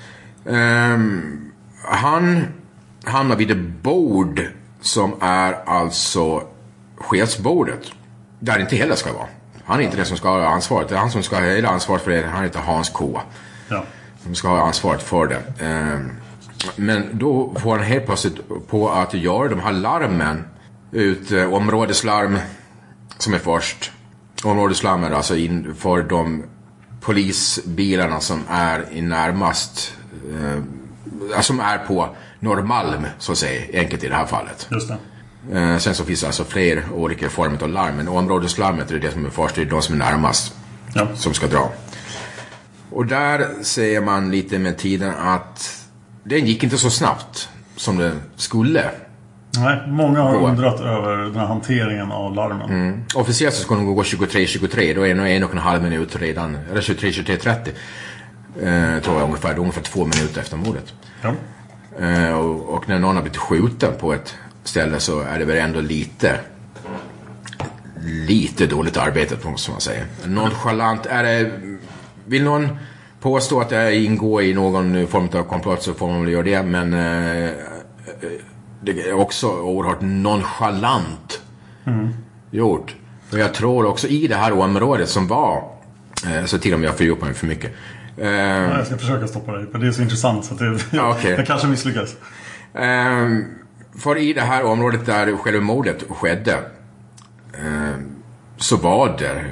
Ehm, han hamnar vid ett bord som är alltså chefsbordet. Där det inte heller ska vara. Han är inte den som ska ha ansvaret. Det är han som ska ha hela ansvaret för det. Han heter Hans K. Ja. som ska ha ansvaret för det. Eh, men då får han helt plötsligt på att göra de här larmen ut eh, områdeslarm som är först. Områdeslarm är alltså in för de polisbilarna som är i närmast eh, som är på Norrmalm så att säga, enkelt i det här fallet. Just. Eh, sen så finns det alltså fler olika former av larm. Men områdeslarmet är det som är först, det är de som är närmast Ja. som ska dra. Och där ser man lite med tiden att den gick inte så snabbt som det skulle. Nej, många har undrat över den här hanteringen av larmen. Mm. Officiellt så ska de gå 23-23, då är det nog en och en halv minut redan, eller 23-23-30. Eh, tror jag ungefär, ungefär två minuter efter mordet. Ja. Eh, och, och när någon har blivit skjuten på ett ställe så är det väl ändå lite lite dåligt arbete måste man säga. Nonchalant, är det, vill någon påstå att det ingår i någon form av komplott så får man väl göra det men eh, det är också oerhört nonchalant Mm. gjort. Och jag tror också i det här området som var, eh, så till och med jag fördjupar mig för mycket. Eh, Ja, Jag ska försöka stoppa dig, för det är så intressant så att det, okej. *laughs* jag kanske misslyckas. Ehm, för i det här området där självmordet skedde ehm, så var det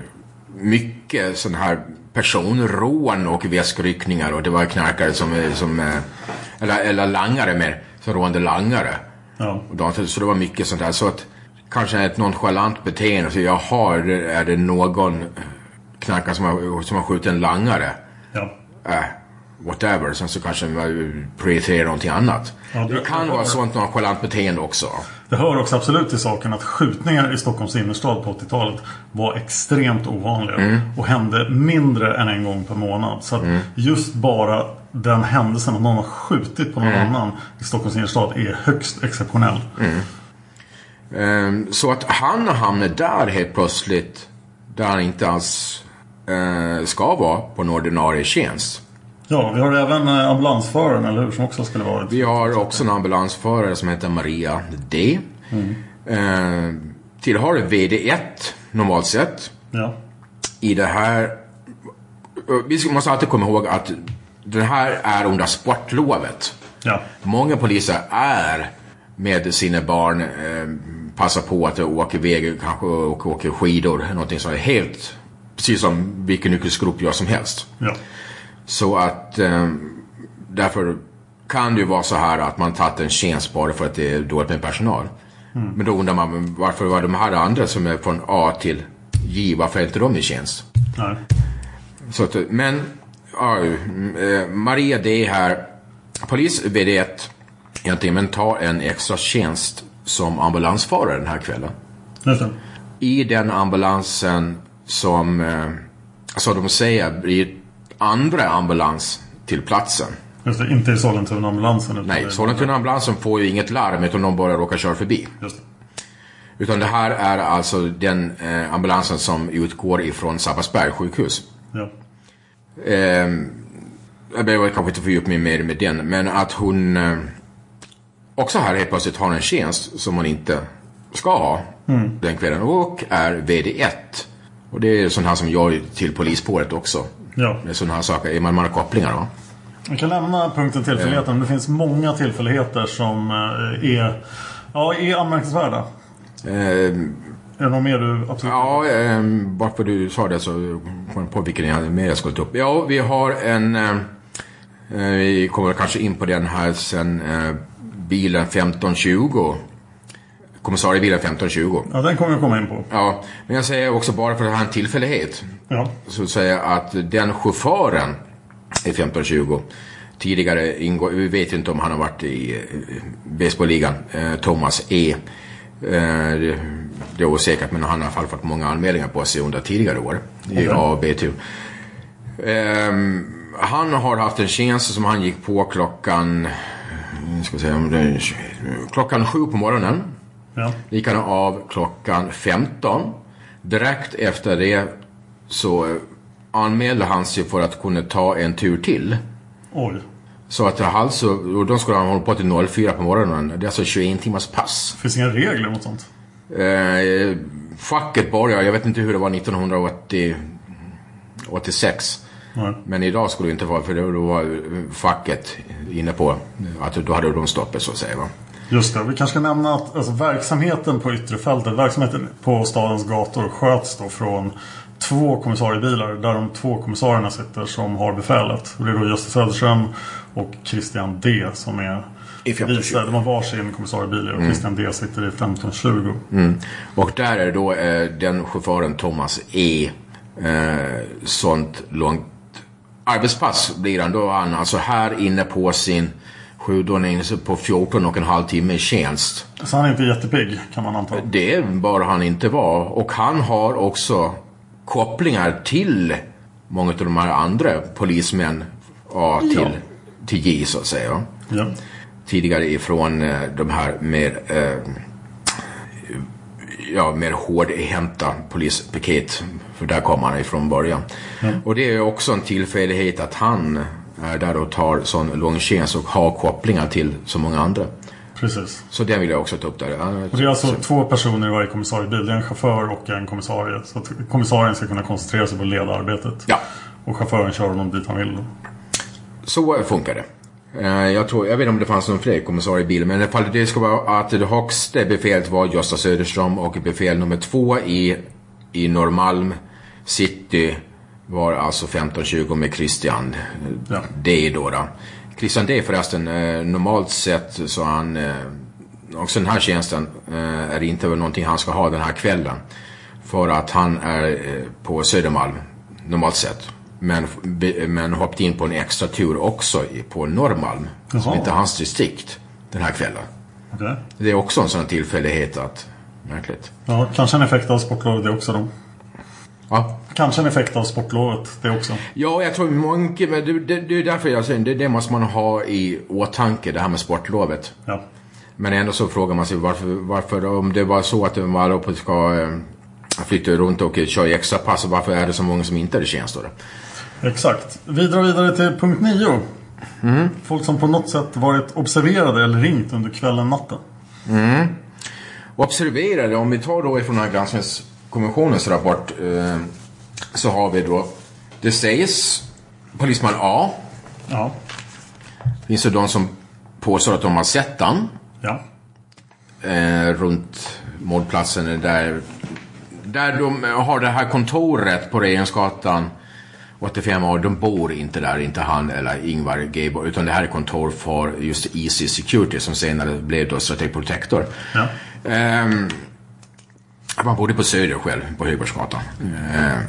mycket sån här personrån och väskryckningar och det var knarkare som, som eh, eller, eller langare mer, som rånade langare. Ja. Och de, så det var mycket sånt där. Så att kanske ett nonchalant beteende. Så jag har, är det någon knarkare som har, som har skjutit en langare? Ja. Äh, whatever. Sen så kanske man prioriterar någonting annat. Ja, det- det kan det- vara sånt nonchalant beteende också. Det hör också absolut till saken att skjutningar i Stockholms innerstad på 80-talet var extremt ovanliga. Mm. Och hände mindre än en gång per månad. Så att just bara den händelsen att någon har skjutit på någon Mm. annan i Stockholms innerstad är högst exceptionell. Ehm, så att han hamnar där helt plötsligt. Där han inte alls eh, ska vara på en ordinarie tjänst. Ja, vi har även eh, ambulansföraren, eller hur? Som också skulle vara. Vi har också en ambulansförare som heter Maria D. Mm. Eh, tillhör VD1 normalt sett. Ja. I det här... eh, Vi måste alltid komma ihåg att den här är under sportlovet. Ja. Många poliser är med sina barn, eh, passar på att åka iväg, kanske och åka skidor, någonting som är helt, precis som vilken yrkesgrupp gör som helst. Ja. Så att eh, därför kan det ju vara så här att man tagit en tjänst bara för att det är dåligt med personal. Mm. Men då undrar man varför var de här andra som är från A till J, varför är inte de i tjänst? Nej. Så att, men ja, eh, Maria D här, polis VD1 egentligen, men tar en extra tjänst som ambulansförare den här kvällen. Just det. I den ambulansen som, eh, så de säger, blir andra ambulans till platsen. Just det. Inte i Sollentuna-ambulansen. Nej, Sollentuna-ambulansen får ju inget larm utan de bara råkar köra förbi. Just det. Utan det här är alltså den eh, ambulansen som utgår ifrån Sabbatsberg sjukhus. Ja. Ehm, jag behöver kanske inte fördjupa mig mer med den, men att hon eh, också här helt plötsligt har en tjänst som hon inte ska ha Mm. den kvällen och är VD1. Och det är sånt här som gör till polisspåret också. Ja. Det är sådana här saker, man man har kopplingar va? Vi kan lämna punkten tillfälligheter. Men det finns många tillfälligheter som eh, är, ja, är anmärkningsvärda. Ehm, Är det något mer du absolut Ja, eh, bara för du sa det så kom jag på vilken jag mer jag skulle ta upp. Ja, vi har en... Eh, eh, vi kommer kanske in på den här sen. Eh, bilen 1520. Kommissariebilen 1520. Ja, den kommer jag komma in på. Ja, men jag säger också bara för att ha en tillfällighet. Ja. Så säger jag att den chauffören i 1520 tidigare ingår, vi vet ju inte om han har varit i eh, baseballligan, eh, Thomas E. Eh, det, är osäkert men han har i alla fall fått många anmälningar på sig under tidigare år i. A och B-tur. Ehm, han har haft en tjänst som han gick på klockan, nu ska säga, klockan sju på morgonen. Ja. Gick han av klockan 15. Direkt efter det så eh, anmälde han sig för att kunna ta en tur till. Oj. Så att alltså, och då skulle han hålla på till 04 på morgonen. Det är alltså 21 timmars pass. Finns inga regler mot sånt? Eh, facket började, jag vet inte hur det var 1986. Nej. Men idag skulle det inte vara, för då var facket inne på att då hade de stoppet så att säga. Va? Just det, vi kanske ska nämna att alltså, verksamheten på yttre fältet, verksamheten på stadens gator sköts då från två kommissariebilar där de två kommissarierna sitter som har befälet. Och det är då Gösta Söderström och Christian D som är I 1520. vice. De har varsin kommissariebil och Mm. Christian D sitter i 1520. Mm. Och där är då eh, den chauffören Thomas E. Eh, sånt långt arbetspass blir han. Då är han alltså här inne på sin sjudåning på 14 och en halv timme i tjänst. Så han är inte jättepigg kan man anta. Det bör han inte vara. Och han har också kopplingar till många av de här andra polismän A till, Ja. till J så att säga. Ja. Tidigare ifrån eh, de här mer eh, ja, mer hårdhänta polispiket. För där kom han ifrån början. Ja. Och det är också en tillfällighet att han är där och tar sån lång tjänst och har kopplingar till så många andra. Precis. Så det vill jag också ta upp där. Och det är alltså så- två personer i varje kommissariebil. Det är en chaufför och en kommissarie. Så att kommissarien ska kunna koncentrera sig på att leda arbetet. Ja. Och chauffören kör honom dit han vill. Då. Så funkar det. Eh, Jag, tror, jag vet inte om det fanns någon fler kommissarie i bilen, men i alla fall det ska vara att det högsta befälet var Gösta Söderström och befäl nummer två i, i Norrmalm city var alltså 1520 med Christian Ja. D då. då. Christian D förresten, eh, normalt sett så han, eh, också den här tjänsten eh, är inte någonting han ska ha den här kvällen. För att han är på Södermalm normalt sett. Men, men hoppat in på en extra tur också på Norrmalm. Som Jaha. inte är hans distrikt den här kvällen. Okej. Det är också en sån tillfällighet att, märkligt. Ja, kanske en effekt av sportlovet det också då. Ja. Kanske en effekt av sportlovet det också. Ja, jag tror många, det, det, det är därför jag säger det, det måste man ha i åtanke, det här med sportlovet. Ja. Men ändå så frågar man sig varför, varför om det var så att de allihopa ska eh, flytta runt och köra extra pass, varför är det så många som inte är i tjänst då? Exakt. Vi drar vidare till punkt 9. Mm. Folk som på något sätt varit observerade eller ringt under kvällen, natten. Mm. Observerade, om vi tar då ifrån den här granskningskommissionens rapport eh, så har vi då, det sägs polisman A. Ja. Finns det de som påstår att de har sett han Ja. eh, runt mordplatsen där, där de har det här kontoret på Regeringsgatan 85 år, de bor inte där, inte han eller Ingvar Geiborg, utan det här är kontor för just Easy Security som senare blev då Strategic Protector. Ja. Ehm, man bodde på Söder själv, på Högbergsgatan. Ehm,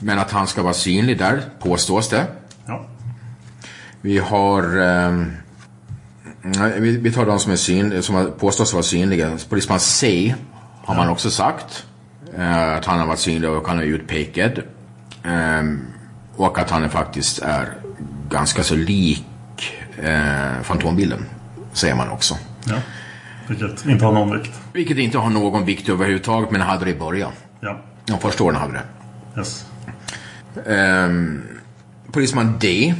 men att han ska vara synlig där, påstås det. Ja. Vi har... nej, vi, vi tar de som, är syn, som påstås vara synliga. Polisman C har man också sagt. eh, att han har varit synlig och han är utpekad. Och att han faktiskt är ganska så lik eh, Fantombilden. Säger man också. ja. Vilket inte har någon vikt. Vilket inte har någon vikt överhuvudtaget, men hade det i början. Ja. De första åren hade det. Yes. Ehm, polisman D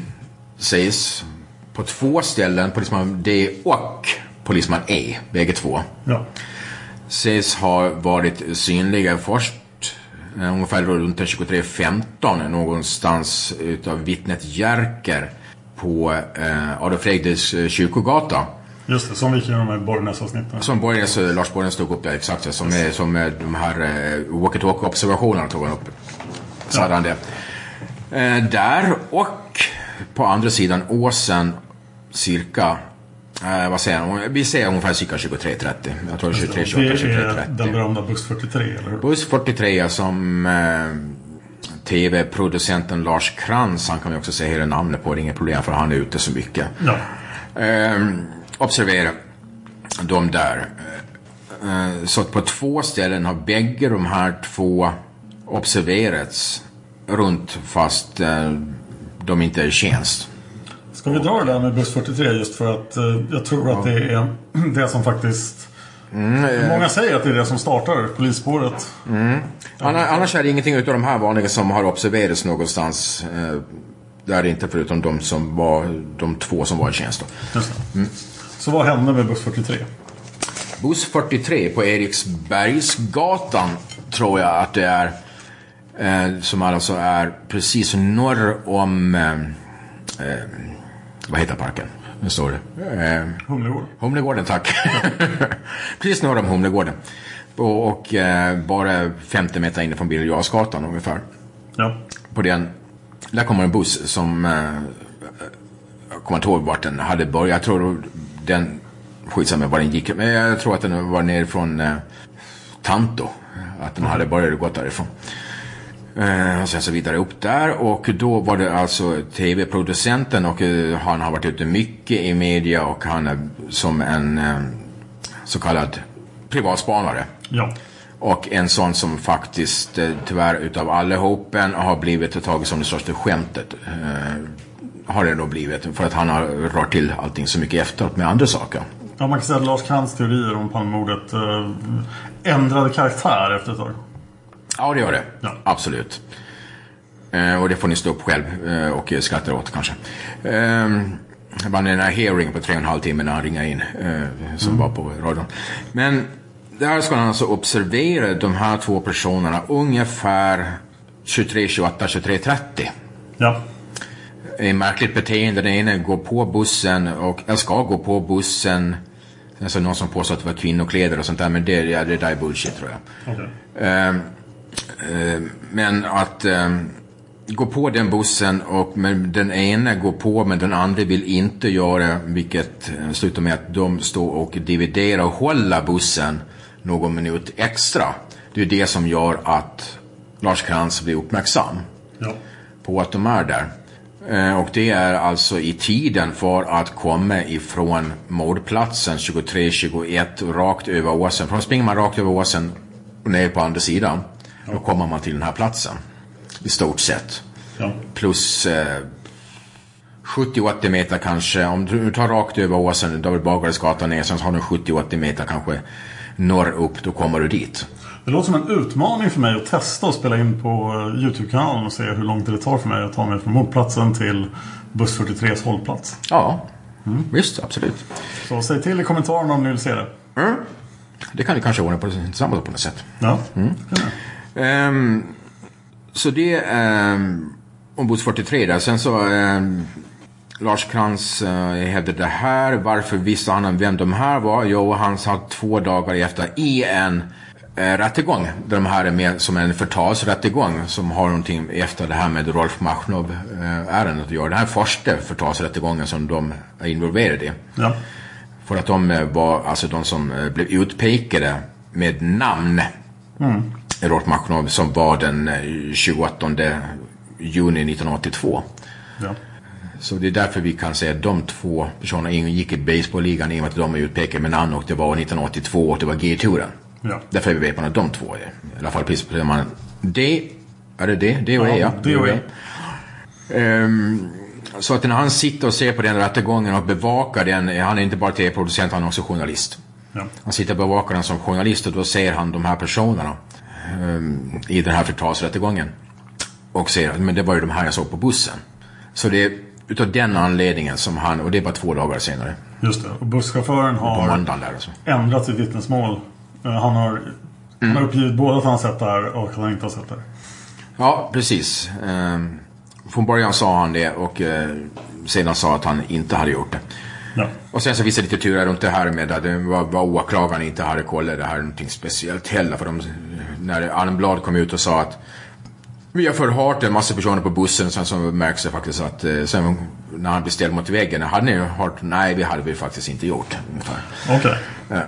sägs på två ställen, polisman D och polisman E, bägge två, Ja. sägs ha varit synliga först eh, ungefär runt den 23.15 någonstans utav vittnet Jerker på eh, Adolf Fredriks eh, kyrkogata. Just det, som vi gick igenom med Borgnäs-avsnitten. Som Borges, eh, Lars Borges tog upp det exakt, som, är, som är de här eh, walkie-talkie-observationerna tog han upp. Så hade han det. Eh, där och på andra sidan åsen cirka, eh, vad säger han, vi säger ungefär cirka 23.30. Jag tror 23, 28, Det är 23.30. den berömda buss 43, eller hur? Buss 43 som eh, tv-producenten Lars Krantz, han kan vi också säga hela namnet på, det är inget problem för han är ute så mycket. Ja. Eh, observera de där. Eh, så att på två ställen har bägge de här två observerats runt fast eh, de inte är i tjänst. Ska vi dra det där med buss 43 just för att eh, jag tror att det är det som faktiskt... eh. Många säger att det är det som startar polisspåret. Mm. Anna- Annars är det ingenting utav de här vanliga som har observerats någonstans. Eh, där inte förutom de som var de två som var i tjänst. Då. Det. Så vad hände med buss 43? Buss 43 på Eriksbergsgatan tror jag att det är. Eh, som alltså är precis norr om... Eh, eh, vad heter parken? Nu står det. Eh, Humlegården. Humlegården, tack. *laughs* precis norr om Humlegården. Och, och eh, bara 50 meter in från Birger ungefär. Ja. På den, där kommer en buss som... Eh, jag kommer inte ihåg vart den hade börjat. Jag tror den... Skitsamma var den gick. Men jag tror att den var ner från eh, Tanto. Att den hade börjat gått därifrån. Eh, och sen så vidare upp där och då var det alltså tv-producenten och eh, han har varit ute mycket i media och han är som en eh, så kallad privatspanare. Ja. Och en sån som faktiskt eh, tyvärr utav allihopen har blivit taget som det största skämtet. Har det då blivit. För att han har rört till allting så mycket efteråt med andra saker. Ja, man kan säga att Lars Krantz teorier om Palmemordet eh, ändrade karaktär efter ett tag. Ja, det gör det. Absolut. Eh, och det får ni stå upp själv eh, och skratta åt kanske. Eh, var den här hearing på tre och en halv timme när han ringade in. Eh, som var på radion. Men där ska han alltså observera de här två personerna ungefär 23, 28, 23, 30. Ja. Ett märkligt beteende. Den ene går på bussen och jag ska gå på bussen. Alltså någon som påstår att det var kvinnokläder och sånt där. Men det, ja, det där är bullshit tror jag. Okej. Ehm, ehm, men att ehm, gå på den bussen och men den ena går på men den andra vill inte göra vilket eh, slutar med att de står och dividerar och håller bussen någon minut extra. Det är det som gör att Lars Krantz blir uppmärksam Ja. på att de är där. Eh, Och det är alltså i tiden för att komma ifrån mordplatsen 23-21 rakt över åsen. För då springer man rakt över åsen och ner på andra sidan. Då kommer man till den här platsen. I stort sett. Ja. Plus eh, 70-80 meter kanske. Om du tar rakt över åsen, David Bagares gata ner. Sen har du 70-80 meter kanske norr upp. Då kommer du dit. Det låter som en utmaning för mig att testa och spela in på eh, Youtube-kanalen och se hur lång tid det tar för mig att ta mig från mordplatsen till buss 43s hållplats. Ja, visst absolut. Så säg till i kommentarerna om ni vill se det. Det kan vi kanske ordna på tillsammans på något sätt. Ja. Ehm, så det är om buss 43 där. Sen så ehm, Lars Krantz uh, hävdade det här. Varför visste han vem de här var? Jo, han satt två dagar efter i en uh, rättegång. De här är med som en förtalsrättegång. Som har någonting efter det här med Rolf Machnov-ärendet att göra. Det här är första förtalsrättegången som de är involverade i. Ja. För att de eh, var alltså de som eh, blev utpekade med namn. Mm. Rolf Machnov som var den eh, 28 juni 1982. Ja. Så det är därför vi kan säga att de två personerna gick i baseballligan i och med att de är utpekade med namn och det var 1982 och det var G-turen. Ja. Därför vet man att de två är. I alla fall precis det man... D... Är det D? D och E ja. D och E. Så att när han sitter och ser på den rättegången och bevakar den, han är inte bara tv-producent, han är också journalist. Ja. Han sitter och bevakar den som journalist och då ser han de här personerna ehm, i den här förtalsrättegången. Och säger att men det var ju de här jag såg på bussen. Så det är utav den anledningen som han, och det är bara två dagar senare. Just det. Och busschauffören har alltså. ändrat sitt vittnesmål. Eh, Han har, han har uppgivit både att han sett det här och att han inte har sett det. Ja, precis. Ehm, från början sa han det och eh, sedan sa att han inte hade gjort det. Ja. Och sen så finns det lite turer runt det här med att det var, var åklagaren inte hade kollat det här någonting speciellt heller. För de, när Almblad kom ut och sa att vi har förhört en massa personer på bussen. Sen så märks det faktiskt att eh, sen när han blev ställd mot väggen. Hade ni hört? Nej, det hade vi faktiskt inte gjort. Okej. Ja.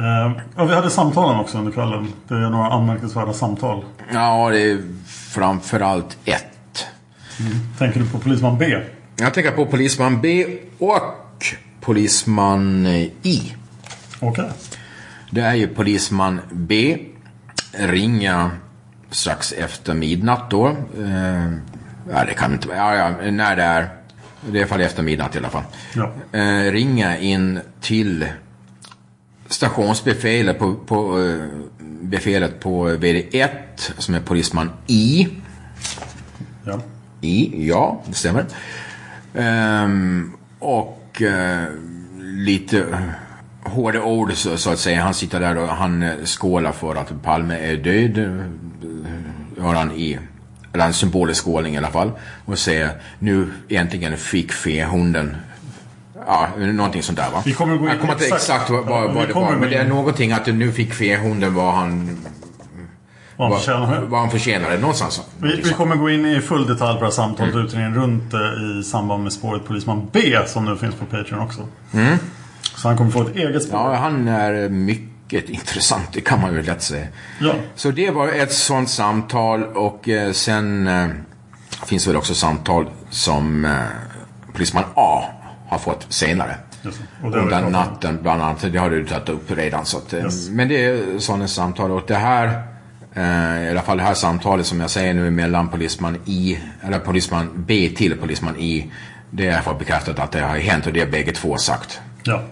Eh, ja, vi hade samtalen också under kvällen. Det är några anmärkningsvärda samtal. Ja, det är framförallt ett. Tänker du på polisman B? Jag tänker på polisman B och polisman I. Okej. Det är ju polisman B. Ringa strax efter midnatt då. Eh, ja, det kan inte vara. Ja, ja, när det är. Det är fall efter midnatt i alla fall. Ja. Eh, ringa in till stationsbefälet på, på eh, befälet på VD1 som är polisman I. Ja. I, ja, det stämmer. Ehm, och eh, lite hårda ord så, så att säga. Han sitter där och han eh, skålar för att Palme är död. gör han i, eller en symbolisk skålning i alla fall. Och säger nu äntligen fick fehunden Ja, någonting sånt där va? Vi kommer gå in jag kommer inte exakt- vad, vad, vad det var. Men det är in. någonting att nu fick fehunden vad han... Vad han förtjänar. vad han förtjänade. Någonstans. Vi, vi kommer gå in i full detalj på det här samtalet och utredningen runt det i samband med spåret Polisman B som nu finns på Patreon också. Mm. Så han kommer få ett eget spår. Ja, han är mycket *laughs* intressant, det kan man ju lätt säga. Ja. Så det var ett sånt samtal och eh, sen eh, finns väl också samtal som eh, polisman A har fått senare. Och har pratat om. natten bland annat. Det har du tagit upp redan. Så att, eh, Yes. Men det är sådana samtal och det här eh, i alla fall det här samtalet som jag säger nu mellan polisman I eller polisman B till polisman I. Det är för bekräftat att det har hänt och det är bägge två sagt. Ja.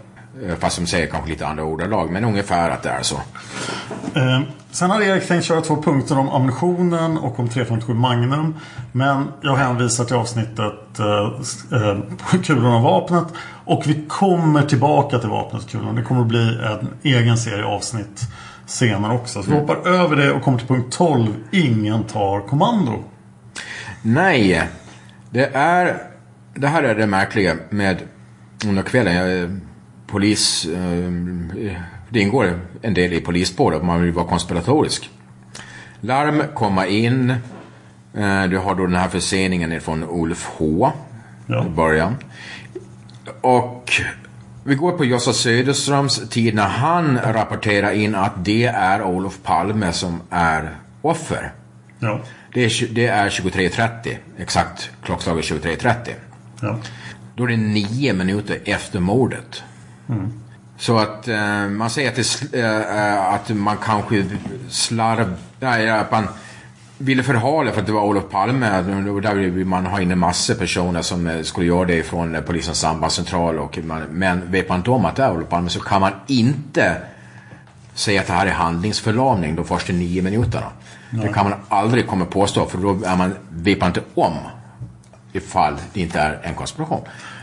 Eh, Fast de säger kanske lite andra ordalag men ungefär att det är så. Eh, sen har Erik tänkt köra två punkter om ammunitionen och om 357 Magnum. Men jag hänvisar till avsnittet eh, eh, Kulorna och vapnet. Och vi kommer tillbaka till vapnet och kulorna. Det kommer att bli en egen serie avsnitt senare också. Så vi hoppar över det och kommer till punkt 12. Ingen tar kommando. Nej, det är... Det här är det märkliga med under kvällen. Jag, polis... Eh, det ingår en del i polisspåret. Man vill vara konspiratorisk. Larm komma in. Eh, du har då den här förseningen från Ulf H. I början. Och vi går på Jossa Söderströms tid när han rapporterar in att det är Olof Palme som är offer. Ja. Det är, det är 23.30. Exakt klockslaget 23.30. Ja. Då är det nio minuter efter mordet. Mm. Så att eh, man säger att, det, eh, eh, att man kanske slarv... Nej, att man ville förhala för att det var Olof Palme. Och Där vill man ha in en massa personer som eh, skulle göra det från eh, polisens sambandscentral. Och man, men vet man inte om att det är Olof Palme så kan man inte säga att det här är handlingsförlamning de första nio minuterna. Det Nej. kan man aldrig komma påstå för då är man, vet man inte om ifall det inte är en konspiration.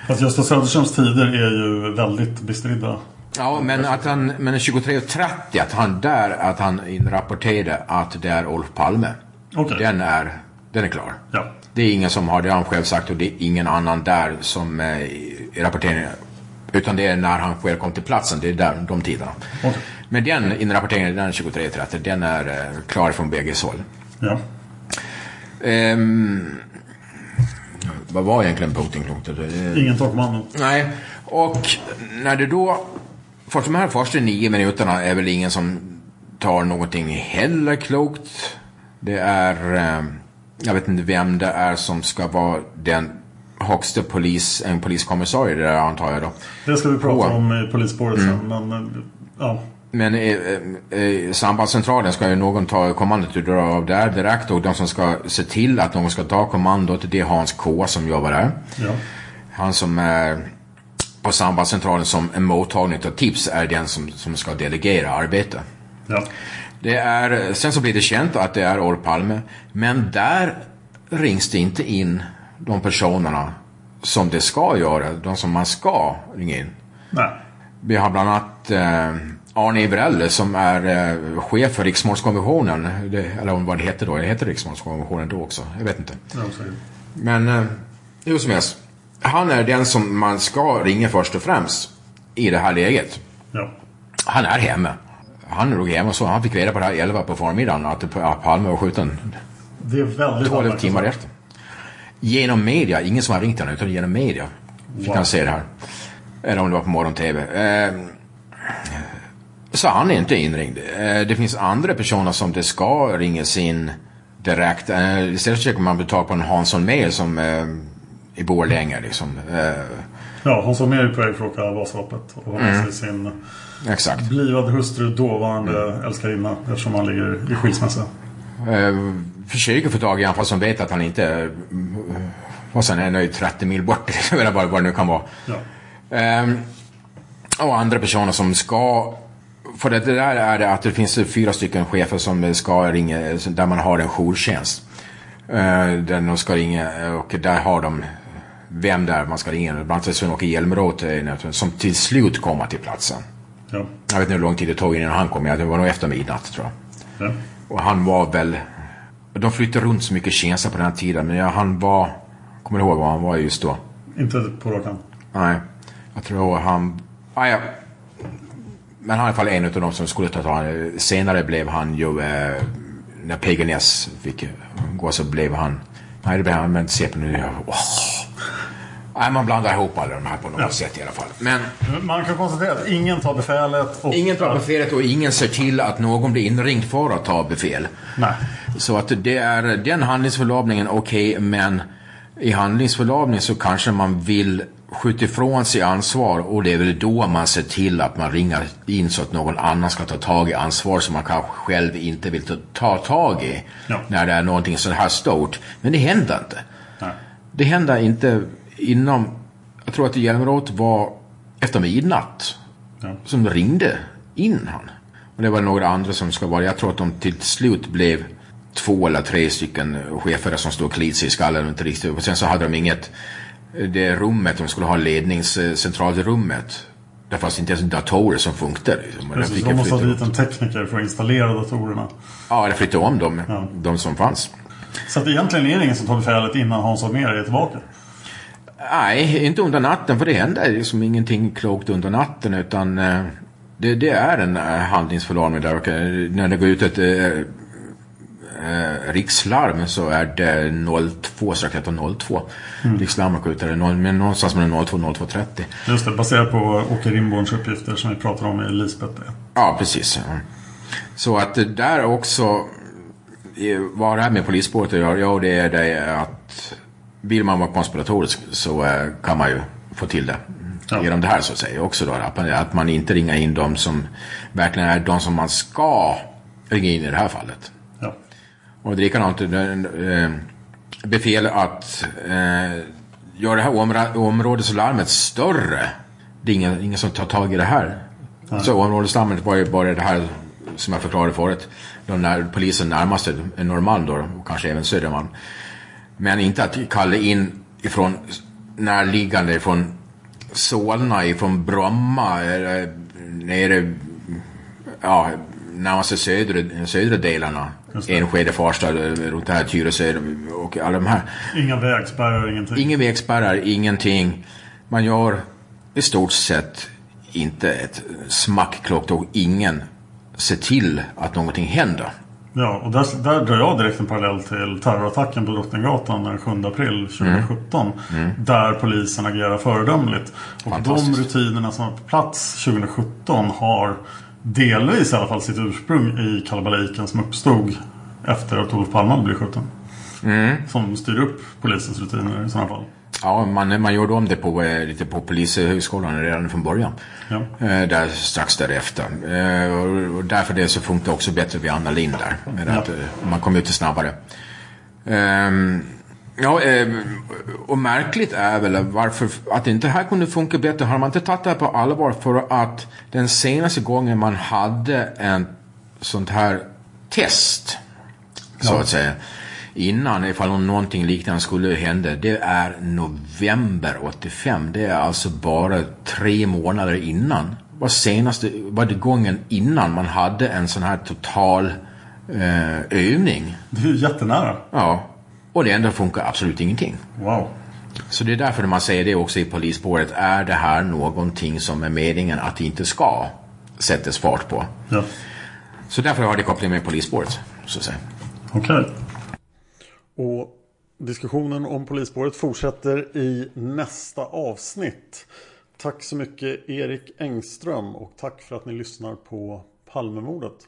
Fast Gösta Söderströms tider är ju väldigt bestridda. Ja, men att han, men 23.30 att han där, att han inrapporterade att det är Olof Palme. Okej. Den är, den är klar. Ja. Det är ingen som har, det har han själv sagt och det är ingen annan där som eh, i rapporteringen. Utan det är när han själv kom till platsen, det är där, de tiderna. Okej. Men den inrapporteringen, den 23.30, den är eh, klar från bägge håll. Ja. Ehm, vad var egentligen? Eh, Ingen tar kommando. Nej, och när det då... För de här första nio minuterna är väl ingen som tar någonting heller klokt. Det är... Eh, jag vet inte vem det är som ska vara den högsta polis, en poliskommissarie där antar jag då. Det ska vi prata På. om i polisspåret Mm. sen. Men eh, ja. Men i, eh, sambandscentralen ska ju någon ta kommandot och dra av där direkt och de som ska se till att någon ska ta kommandot det är Hans K som jobbar där. Ja. Han som är på sambandscentralen som en mottagning av tips är den som, som ska delegera arbete. Ja. Det är, sen så blir det känt att det är Olof Palme. Men där rings det inte in de personerna som det ska göra. De som man ska ringa in. Nej. Vi har bland annat eh, Arne Ivrell som är eh, chef för Riksmålskonventionen. Det, eller vad det heter då. Det heter Riksmålskonventionen då också. Jag vet inte. Men eh, hur som helst. Han är den som man ska ringa först och främst i det här läget. Ja. Han är hemma. Han låg hemma och så. Han fick reda på det här 11 på förmiddagen att Palme var skjuten Det är väldigt 12 anmärkningsvärt. timmar efter. Genom media. Ingen som har ringt honom utan genom media. Fick Wow. han se det här. Eller om det var på morgon-tv. Eh, så han är inte inringd. Eh, det finns andra personer som det ska ringas in direkt. Eh, istället försöker man betala på en Hansson Mail som eh, i Borlänge liksom. Ja, Hans Holmér är på väg för att åka Vasaloppet. Och har med Mm. sig sin exakt. blivande hustru, dåvarande älskarinna. Eftersom han ligger i skilsmässa. Försöker få tag i honom fast som vet att han inte... Och sen är han ju 30 mil bort *laughs* eller vad, vad det nu kan vara. Ja. Ehm, och andra personer som ska... För det där är det att det finns fyra stycken chefer som ska ringa, där man har en jourtjänst. Uh, där de ska ringa och där har de vem där man ska ringa. Bland annat Sven-Åke Hjälmeroth eh, som till slut kommer till platsen. Ja. Jag vet inte hur lång tid det tog innan han kom. Det var nog efter midnatt tror jag. Ja. Och han var väl De flyttade runt så mycket tjänster på den här tiden. Men han var... Kommer du ihåg vad han var just då? Inte på rak Nej. Jag tror han... Ah, ja. Men han är i alla fall en av de som skulle ta tag Senare blev han ju... Eh, när Peganess fick gå så blev han... Nej, det blev han med CP nu. Oh. Nej, man blandar ihop alla de här på något ja. sätt i alla fall. Men, man kan konstatera att ingen tar befälet. Och ingen tar befälet och ingen ser till att någon blir inringd för att ta befäl. Nej. Så att det är den handlingsförlamningen, okej, okay, men i handlingsförlamning så kanske man vill skjuta ifrån sig ansvar och det är väl då man ser till att man ringer in så att någon annan ska ta tag i ansvar som man kanske själv inte vill ta, ta tag i. Ja. När det är någonting så här stort. Men det händer inte. Nej. Det händer inte inom, jag tror att det Hjälmeråt var efter midnatt. Ja. Som ringde in han. Och det var några andra som ska vara, jag tror att de till slut blev två eller tre stycken chefer som stod och klid sig i skallen. Inte riktigt. Och sen så hade de inget, det rummet de skulle ha ledningscentralrummet. Där fanns inte ens datorer som funkade. Liksom. Precis, de måste ha dit en tekniker för att installera datorerna. Ja, eller flytta om dem, ja. de som fanns. Så att egentligen är det ingen som tar befälet innan Hans Holmér är tillbaka? Nej, inte under natten för det händer liksom ingenting klokt under natten utan eh, det, det är en eh, handlingsförlamning där och eh, när det går ut ett eh, rikslarm så är det 02 strax efter 02. Mm. Rikslarmet går ut där, men någonstans mellan 02 och 02.30. Just det, baserat på Åke Rimborns uppgifter som vi pratade om i Lisbeth. Ja, precis. Så att det där också, vad det här med polisspåret att göra, ja det är det att vill man vara konspiratorisk så eh, kan man ju få till det. Ja. Genom det här så att säga också då. Att man inte ringer in de som verkligen är de som man ska ringa in i det här fallet. Och det är likadant eh, befäl att eh, göra det här områ områdeslarmet större. Det är ingen, ingen som tar tag i det här. Ja. Så områdeslarmet var ju bara det här som jag förklarade förut. De när polisen närmaste Norrmalm då, och kanske även Södermalm. Men inte att kalla in ifrån närliggande, ifrån Solna, ifrån Bromma, nere, ja, närmaste södra, södra delarna. Enskede, Farsta, runt här Tyresö och alla de här. Inga vägspärrar, ingenting? Inga vägspärrar, ingenting. Man gör i stort sett inte ett smack klockt och ingen ser till att någonting händer. Ja, och där, där drar jag direkt en parallell till terrorattacken på Drottninggatan den 7 april 2017. Mm. Mm. Där polisen agerar föredömligt. Och de rutinerna som var på plats 2017 har delvis i alla fall sitt ursprung i kalabaliken som uppstod efter att Olof Palme blev skjuten. Mm. Som styr upp polisens rutiner i sådana fall. Ja, man, man gjorde om det på, eh, lite på Polishögskolan redan från början. Ja. Eh, där, strax därefter. Eh, och, och därför det så funkar det också bättre vid Anna Lind där. Med ja. att man kom ut snabbare. Um, ja, och märkligt är väl varför att inte det här kunde funka bättre. Har man inte tagit det här på allvar för att den senaste gången man hade en sånt här test. Så ja. att säga innan ifall någonting liknande skulle hända. Det är november 85. Det är alltså bara tre månader innan. Var senaste, var det gången innan man hade en sån här total eh, övning. Det är ju jättenära. Ja. Och det ändå funkar absolut ingenting. Wow. Så det är därför man säger det också i polisspåret. Är det här någonting som är meningen att det inte ska sättas fart på? Ja. Så därför har det koppling med polisspåret. Okej. Okay. Och diskussionen om polisspåret fortsätter i nästa avsnitt. Tack så mycket Erik Engström och tack för att ni lyssnar på Palmemordet.